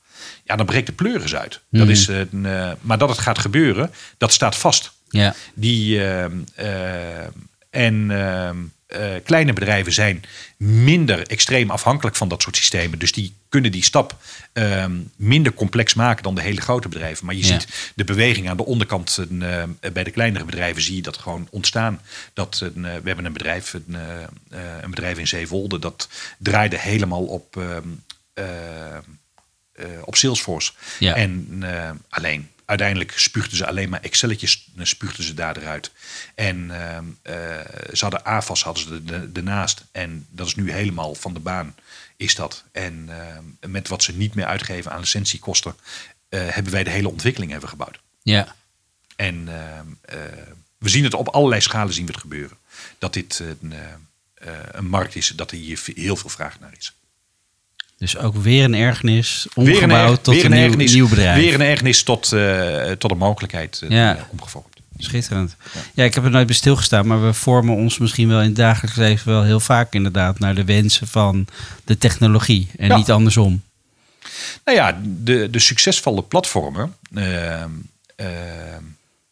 ja, dan breekt de pleuris uit. Dat Mhm. is een, eh, maar dat het gaat gebeuren, dat staat vast. Ja. Die, ehm, eh, en eh, kleine bedrijven zijn minder extreem afhankelijk van dat soort systemen. Dus die kunnen die stap ehm, minder complex maken dan de hele grote bedrijven. Maar je Ja. ziet de beweging aan de onderkant eh, bij de kleinere bedrijven zie je dat gewoon ontstaan. Dat, een, eh, we hebben een bedrijf, een, een bedrijf in Zeewolde, dat draaide helemaal op, ehm, ehm, eh, op Salesforce. Ja. En alleen, uiteindelijk spuugden ze alleen maar Excelletjes spuugden ze daar eruit. En ehm, eh, ze hadden AFAS hadden ze er- er- ernaast. En dat is nu helemaal van de baan, is dat. En ehm, met wat ze niet meer uitgeven aan licentiekosten, eh, hebben wij de hele ontwikkeling hebben gebouwd. ja. En ehm, eh, we zien het op allerlei schalen zien we het gebeuren. Dat dit een, een markt is, dat er hier heel veel vraag naar is. Dus ook weer een ergernis, omgebouwd tot weer een, nieuw, ergernis, nieuw bedrijf. Weer een ergernis tot, eh, tot een mogelijkheid eh, Ja. omgevormd. Schitterend. Ja, ik heb er nooit bij stilgestaan, maar we vormen ons misschien wel in het dagelijks leven wel heel vaak inderdaad naar de wensen van de technologie en Ja. niet andersom. Nou ja, de, de succesvolle platformen. ehm, ehm,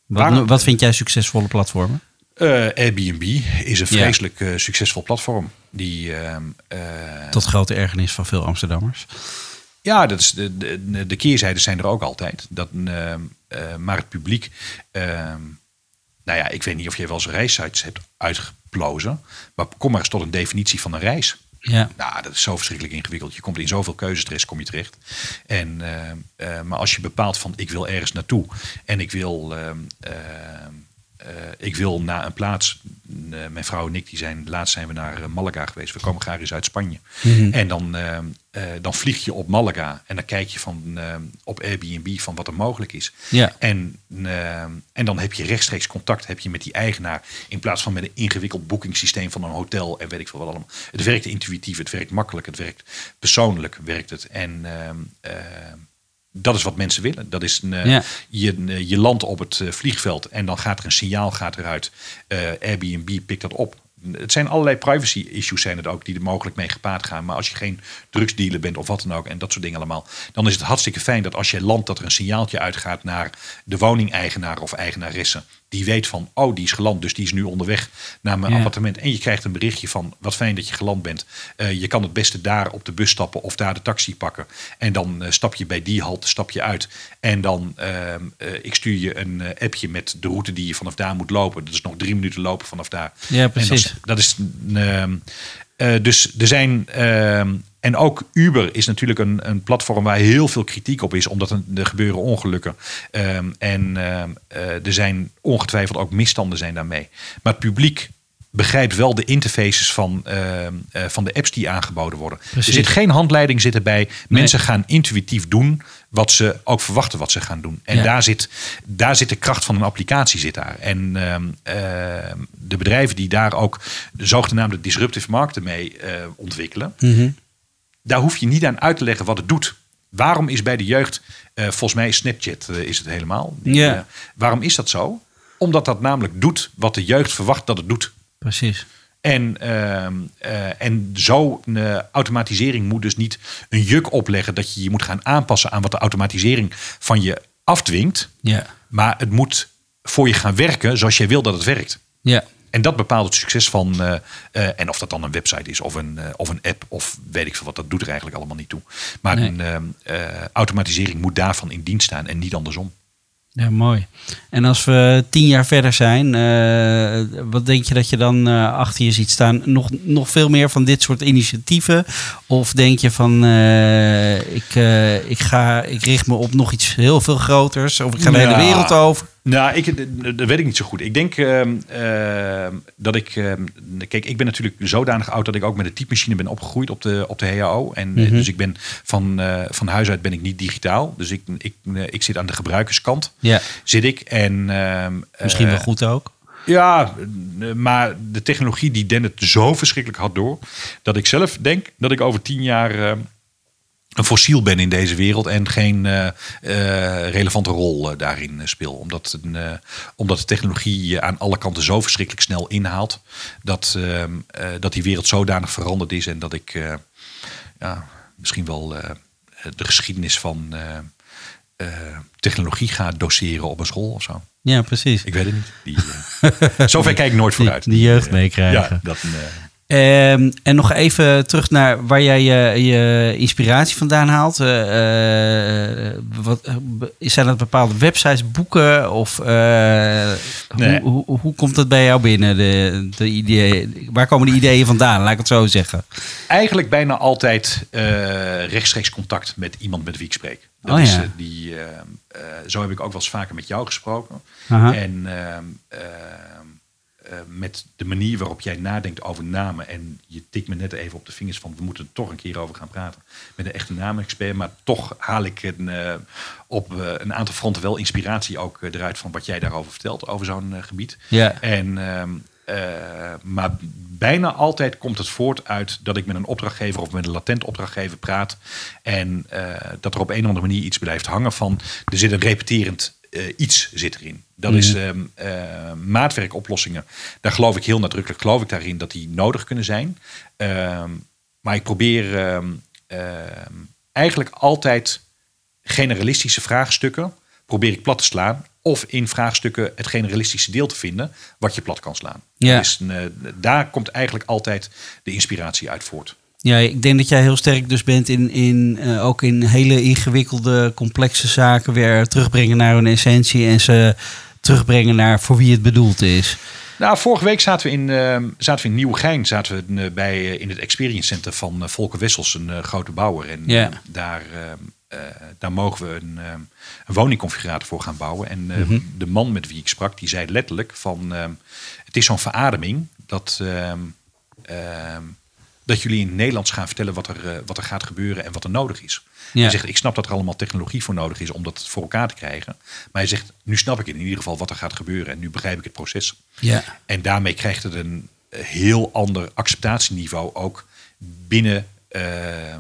Wat, Waarom- wat vind jij succesvolle platformen? Uh, Airbnb is een vreselijk uh, succesvol platform. Die, uh, Tot grote ergernis van veel Amsterdammers. Ja, dat is de, de, de keerzijden zijn er ook altijd. Dat, maar het publiek. Ehm, nou ja, ik weet niet of je wel eens reissites hebt uitgeplozen. Maar kom maar eens tot een definitie van een reis. Ja. Nou, dat is zo verschrikkelijk ingewikkeld. Je komt in zoveel keuzestress kom je terecht. En, maar als je bepaalt van ik wil ergens naartoe en ik wil uh, ik wil naar een plaats. Uh, mijn vrouw en ik die zijn, laatst zijn we naar uh, Malaga geweest. We komen graag eens uit Spanje. Mm-hmm. En dan, dan vlieg je op Malaga en dan kijk je van, op Airbnb van wat er mogelijk is. Ja. En, en dan heb je rechtstreeks contact heb je met die eigenaar. In plaats van met een ingewikkeld boekingssysteem van een hotel en weet ik veel wat allemaal. Het werkt intuïtief, het werkt makkelijk, het werkt persoonlijk werkt het. En dat is wat mensen willen. Dat is een, uh, je, uh, je landt op het uh, vliegveld en dan gaat er een signaal gaat eruit. Airbnb pikt dat op. Het zijn allerlei privacy issues zijn het ook die er mogelijk mee gepaard gaan. Maar als je geen drugsdealer bent of wat dan ook en dat soort dingen allemaal. Dan is het hartstikke fijn dat als je landt dat er een signaaltje uitgaat naar de woningeigenaar of eigenaresse die weet van, oh, die is geland, dus die is nu onderweg naar mijn appartement. En je krijgt een berichtje van, wat fijn dat je geland bent. Uh, je kan het beste daar op de bus stappen of daar de taxi pakken. En dan uh, stap je bij die halte, stap je uit. En dan, uh, ik stuur je een appje met de route die je vanaf daar moet lopen. Dat is nog drie minuten lopen vanaf daar. Ja, precies. Dat, dat, is... dus er zijn ehm, en ook Uber is natuurlijk een, een platform waar heel veel kritiek op is, omdat er, gebeuren ongelukken. Um, en uh, er zijn ongetwijfeld ook misstanden zijn daarmee. Maar het publiek begrijpt wel de interfaces van, uh, uh, van de apps die aangeboden worden. Er zit geen handleiding zit erbij. Mensen gaan intuïtief doen wat ze ook verwachten wat ze gaan doen. En daar, zit, daar zit de kracht van een applicatie zit daar. En uh, de bedrijven die daar ook de zogenaamde disruptive markten mee ontwikkelen, mm -hmm daar hoef je niet aan uit te leggen wat het doet. Waarom is bij de jeugd, uh, volgens mij Snapchat uh, is het helemaal. Ja. Waarom is dat zo? Omdat dat namelijk doet wat de jeugd verwacht dat het doet. Precies. En, ehm, en zo automatisering moet dus niet een juk opleggen dat je je moet gaan aanpassen aan wat de automatisering van je afdwingt. Ja. Maar het moet voor je gaan werken zoals jij wil dat het werkt. Ja. En dat bepaalt het succes van. Uh, en of dat dan een website is of een, of een app of weet ik veel wat, dat doet er eigenlijk allemaal niet toe. Maar nee. een automatisering moet daarvan in dienst staan en niet andersom. Ja, mooi. En als we tien jaar verder zijn, uh, wat denk je dat je dan uh, achter je ziet staan? Nog, nog veel meer van dit soort initiatieven? Of denk je van, uh, ik, ik, ga, ik richt me op nog iets heel veel groters? Of ik ga de hele wereld over? Nou, ik, dat weet ik niet zo goed. Ik denk uh, uh, dat ik. Uh, kijk, ik ben natuurlijk zodanig oud dat ik ook met de typemachine ben opgegroeid op de, op de HAO. En mm -hmm. dus ik ben van, van huis uit ben ik niet digitaal. Dus ik, ik, ik zit aan de gebruikerskant. Ja. Zit ik. En, ehm, Misschien wel goed ook. Ja, maar de technologie die dendert zo verschrikkelijk hard door. Dat ik zelf denk dat ik over tien jaar een fossiel ben in deze wereld en geen uh, uh, relevante rol uh, daarin speel. Omdat, omdat de technologie aan alle kanten zo verschrikkelijk snel inhaalt. Dat, ehm, dat die wereld zodanig veranderd is en dat ik ja, misschien wel de geschiedenis van technologie ga doseren op een school of zo. Ja, precies. Ik weet het niet. Die, zover kijk ik nooit vooruit. Die, die jeugd meekrijgen. Ja, dat, Um, en nog even terug naar waar jij je, je inspiratie vandaan haalt. Uh, wat, zijn dat bepaalde websites, boeken? Of uh, nee. hoe, hoe, hoe, komt dat bij jou binnen? De, de ideeën, waar komen de ideeën vandaan? Laat ik het zo zeggen. Eigenlijk bijna altijd rechtstreeks contact met iemand met wie ik spreek. Dat oh, is, ja. die, zo heb ik ook wel eens vaker met jou gesproken. -huh. En ehm, uh, met de manier waarop jij nadenkt over namen. En je tikt me net even op de vingers van we moeten er toch een keer over gaan praten. Met een echte naamexpert. Maar toch haal ik een, uh, op uh, een aantal fronten wel inspiratie ook eruit van wat jij daarover vertelt. Over zo'n gebied. Ja. En, ehm, maar bijna altijd komt het voort uit dat ik met een opdrachtgever of met een latent opdrachtgever praat. En dat er op een of andere manier iets blijft hangen van er zit een repeterend uh, iets zit erin. Dat mm. is uh, uh, maatwerkoplossingen. Daar geloof ik heel nadrukkelijk geloof ik daarin dat die nodig kunnen zijn. Ehm, maar ik probeer ehm, eigenlijk altijd generalistische vraagstukken probeer ik plat te slaan of in vraagstukken het generalistische deel te vinden wat je plat kan slaan. Ja. Eh, daar komt eigenlijk altijd de inspiratie uit voort. Ja, ik denk dat jij heel sterk dus bent in, in eh, ook in hele ingewikkelde, complexe zaken weer terugbrengen naar hun essentie en ze terugbrengen naar voor wie het bedoeld is. Nou, vorige week zaten we in, eh, zaten we in Nieuwegein, zaten we eh, bij, in het Experience Center van Volker Wessels, een grote bouwer. En Ja. daar, daar mogen we een, een woningconfigurator voor gaan bouwen. En Mhm. de man met wie ik sprak, die zei letterlijk van, het is zo'n verademing dat, dat jullie in het Nederlands gaan vertellen wat er, eh, wat er gaat gebeuren en wat er nodig is. Ja. Hij zegt, ik snap dat er allemaal technologie voor nodig is om dat voor elkaar te krijgen. Maar hij zegt, nu snap ik in ieder geval wat er gaat gebeuren en nu begrijp ik het proces. Ja, En daarmee krijgt het een heel ander acceptatieniveau ook binnen eh, eh,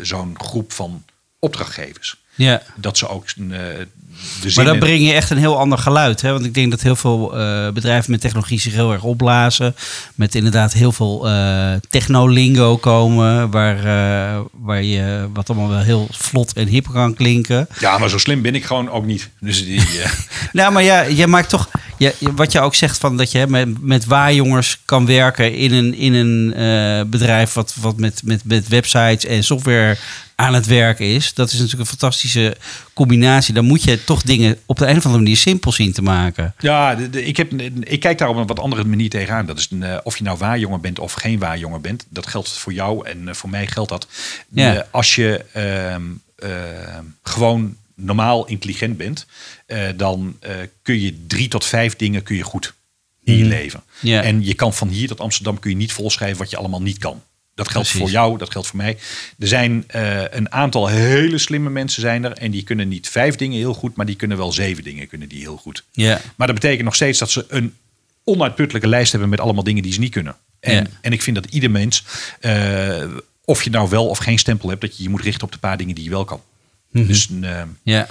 zo'n groep van opdrachtgevers. ja. Dat ze ook Maar dan breng je echt een heel ander geluid. Hè? Want ik denk dat heel veel eh, bedrijven met technologie zich heel erg opblazen. Met inderdaad heel veel eh technolingo komen. Waar, eh, waar je wat allemaal wel heel vlot en hip kan klinken. Ja, maar zo slim ben ik gewoon ook niet. Dus die, Nou, maar ja, je maakt toch. Wat je ook zegt van dat je met, met waarjongens kan werken in een, in een bedrijf wat, wat met, met, met websites en software aan het werken is. Dat is natuurlijk een fantastische combinatie. Dan moet je toch dingen op de een of andere manier simpel zien te maken. ja, de- de- ik, heb, ik kijk daar op een wat andere manier tegenaan. Dat is een, eh, of je nou waarjongen bent of geen waarjongen bent. Dat geldt voor jou en eh, voor mij geldt dat. Ja. Als je ehm, ehm, gewoon normaal intelligent bent, eh, dan kun je drie tot vijf dingen kun je goed in je Mhm. leven. Ja. En je kan van hier tot Amsterdam kun je niet volschrijven wat je allemaal niet kan. Dat geldt Precies. voor jou, dat geldt voor mij. Er zijn eh, een aantal hele slimme mensen zijn er. En die kunnen niet vijf dingen heel goed, maar die kunnen wel zeven dingen kunnen die heel goed. Ja, Maar dat betekent nog steeds dat ze een onuitputtelijke lijst hebben met allemaal dingen die ze niet kunnen. En, Ja. en ik vind dat ieder mens, eh, of je nou wel of geen stempel hebt, dat je je moet richten op de paar dingen die je wel kan. Mhm. Dus eh, ja,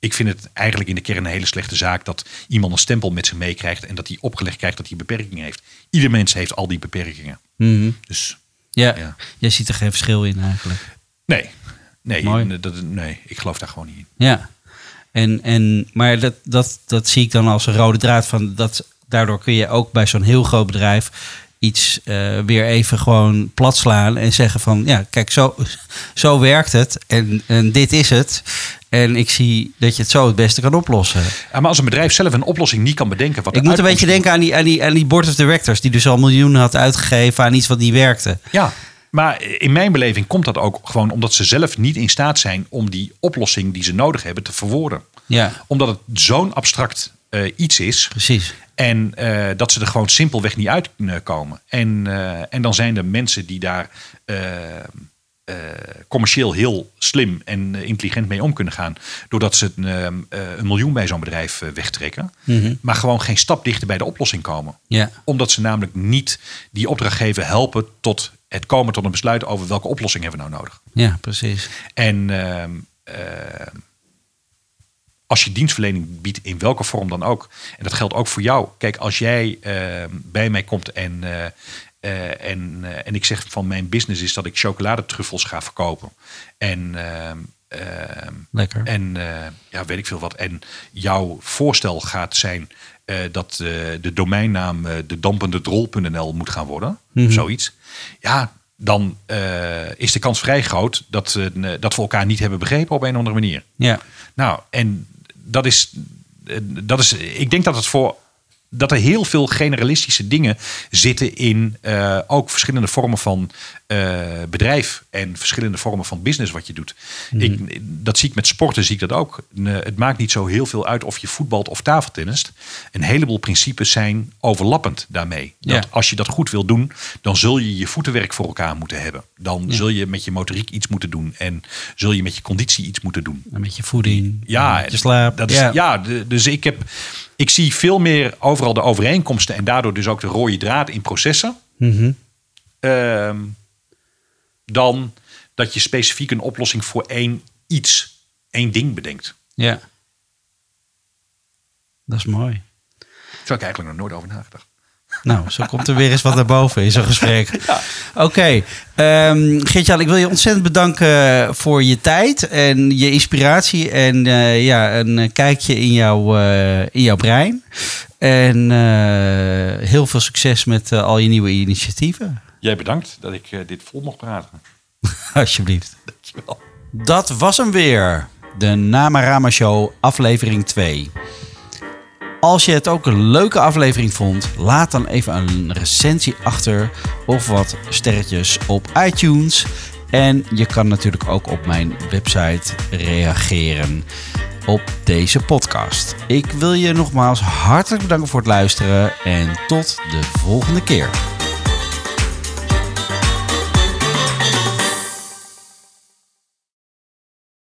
ik vind het eigenlijk in de kern een hele slechte zaak dat iemand een stempel met zich meekrijgt en dat hij opgelegd krijgt dat hij beperkingen heeft. Ieder mens heeft al die beperkingen. Mhm. Dus ja. Ja. jij ziet er geen verschil in eigenlijk. nee, nee, Mooi. dat, nee ik geloof daar gewoon niet in. Ja, en, en, maar dat, dat, dat zie ik dan als een rode draad van dat. Daardoor kun je ook bij zo'n heel groot bedrijf iets eh, weer even gewoon plat slaan en zeggen van ja, kijk, zo, zo werkt het en, en dit is het. En ik zie dat je het zo het beste kan oplossen. Ja, maar als een bedrijf zelf een oplossing niet kan bedenken. Wat Ik moet een beetje denken aan die, aan, die, aan die board of directors, die dus al miljoenen had uitgegeven aan iets wat niet werkte. Ja, maar in mijn beleving komt dat ook gewoon omdat ze zelf niet in staat zijn om die oplossing die ze nodig hebben te verwoorden. Ja, Omdat het zo'n abstract eh, iets is. precies. En eh, dat ze er gewoon simpelweg niet uitkomen. En, eh, en dan zijn er mensen die daar eh, eh, commercieel heel slim en eh, intelligent mee om kunnen gaan. Doordat ze een, eh, eh, een miljoen bij zo'n bedrijf eh, wegtrekken. Mhm. Maar gewoon geen stap dichter bij de oplossing komen. Ja, Omdat ze namelijk niet die opdrachtgever helpen tot het komen tot een besluit over welke oplossing hebben we nou nodig. ja, precies. En ehm, ehm, als je dienstverlening biedt in welke vorm dan ook. En dat geldt ook voor jou. Kijk, als jij ehm, bij mij komt en, eh, eh, en, eh, en ik zeg van mijn business is dat ik chocoladetruffels ga verkopen. En, ehm, Lekker. en eh, ja, weet ik veel wat. En jouw voorstel gaat zijn eh, dat eh, de domeinnaam eh de dampendedrol.nl moet gaan worden. Mhm. Zoiets. Ja, dan eh, is de kans vrij groot dat, eh, dat we elkaar niet hebben begrepen op een of andere manier. Ja, Nou, en dat is, eh, dat is ik denk dat het voor dat er heel veel generalistische dingen zitten in eh, ook verschillende vormen van eh, bedrijf en verschillende vormen van business wat je doet. Ik, dat zie ik met sporten, zie ik dat ook. Het maakt niet zo heel veel uit of je voetbalt of tafeltennist. Een heleboel principes zijn overlappend daarmee. Dat Ja. als je dat goed wil doen, dan zul je je voetenwerk voor elkaar moeten hebben. Dan zul je met je motoriek iets moeten doen en zul je met je conditie iets moeten doen. een beetje voeding, Ja, een beetje slaap. Dat is, ja. dus ik, heb, ik zie veel meer overal de overeenkomsten en daardoor dus ook de rode draad in processen. Mhm. ehm, dan dat je specifiek een oplossing voor één iets, één ding bedenkt. Ja. Dat is mooi. Daar heb ik eigenlijk nog nooit over nagedacht. Nou, zo komt er weer eens wat naar boven in zo'n gesprek. Oké, okay. um, ik wil je ontzettend bedanken voor je tijd en je inspiratie en uh, ja, een kijkje in, jou, uh, in jouw brein. En uh, heel veel succes met al je nieuwe initiatieven. Jij bedankt dat ik dit vol mocht praten. Alsjeblieft. Dankjewel. Dat was hem weer. De Namarama Show, aflevering 2. Als je het ook een leuke aflevering vond, laat dan even een recensie achter of wat sterretjes op iTunes. En je kan natuurlijk ook op mijn website reageren op deze podcast. Ik wil je nogmaals hartelijk bedanken voor het luisteren en tot de volgende keer.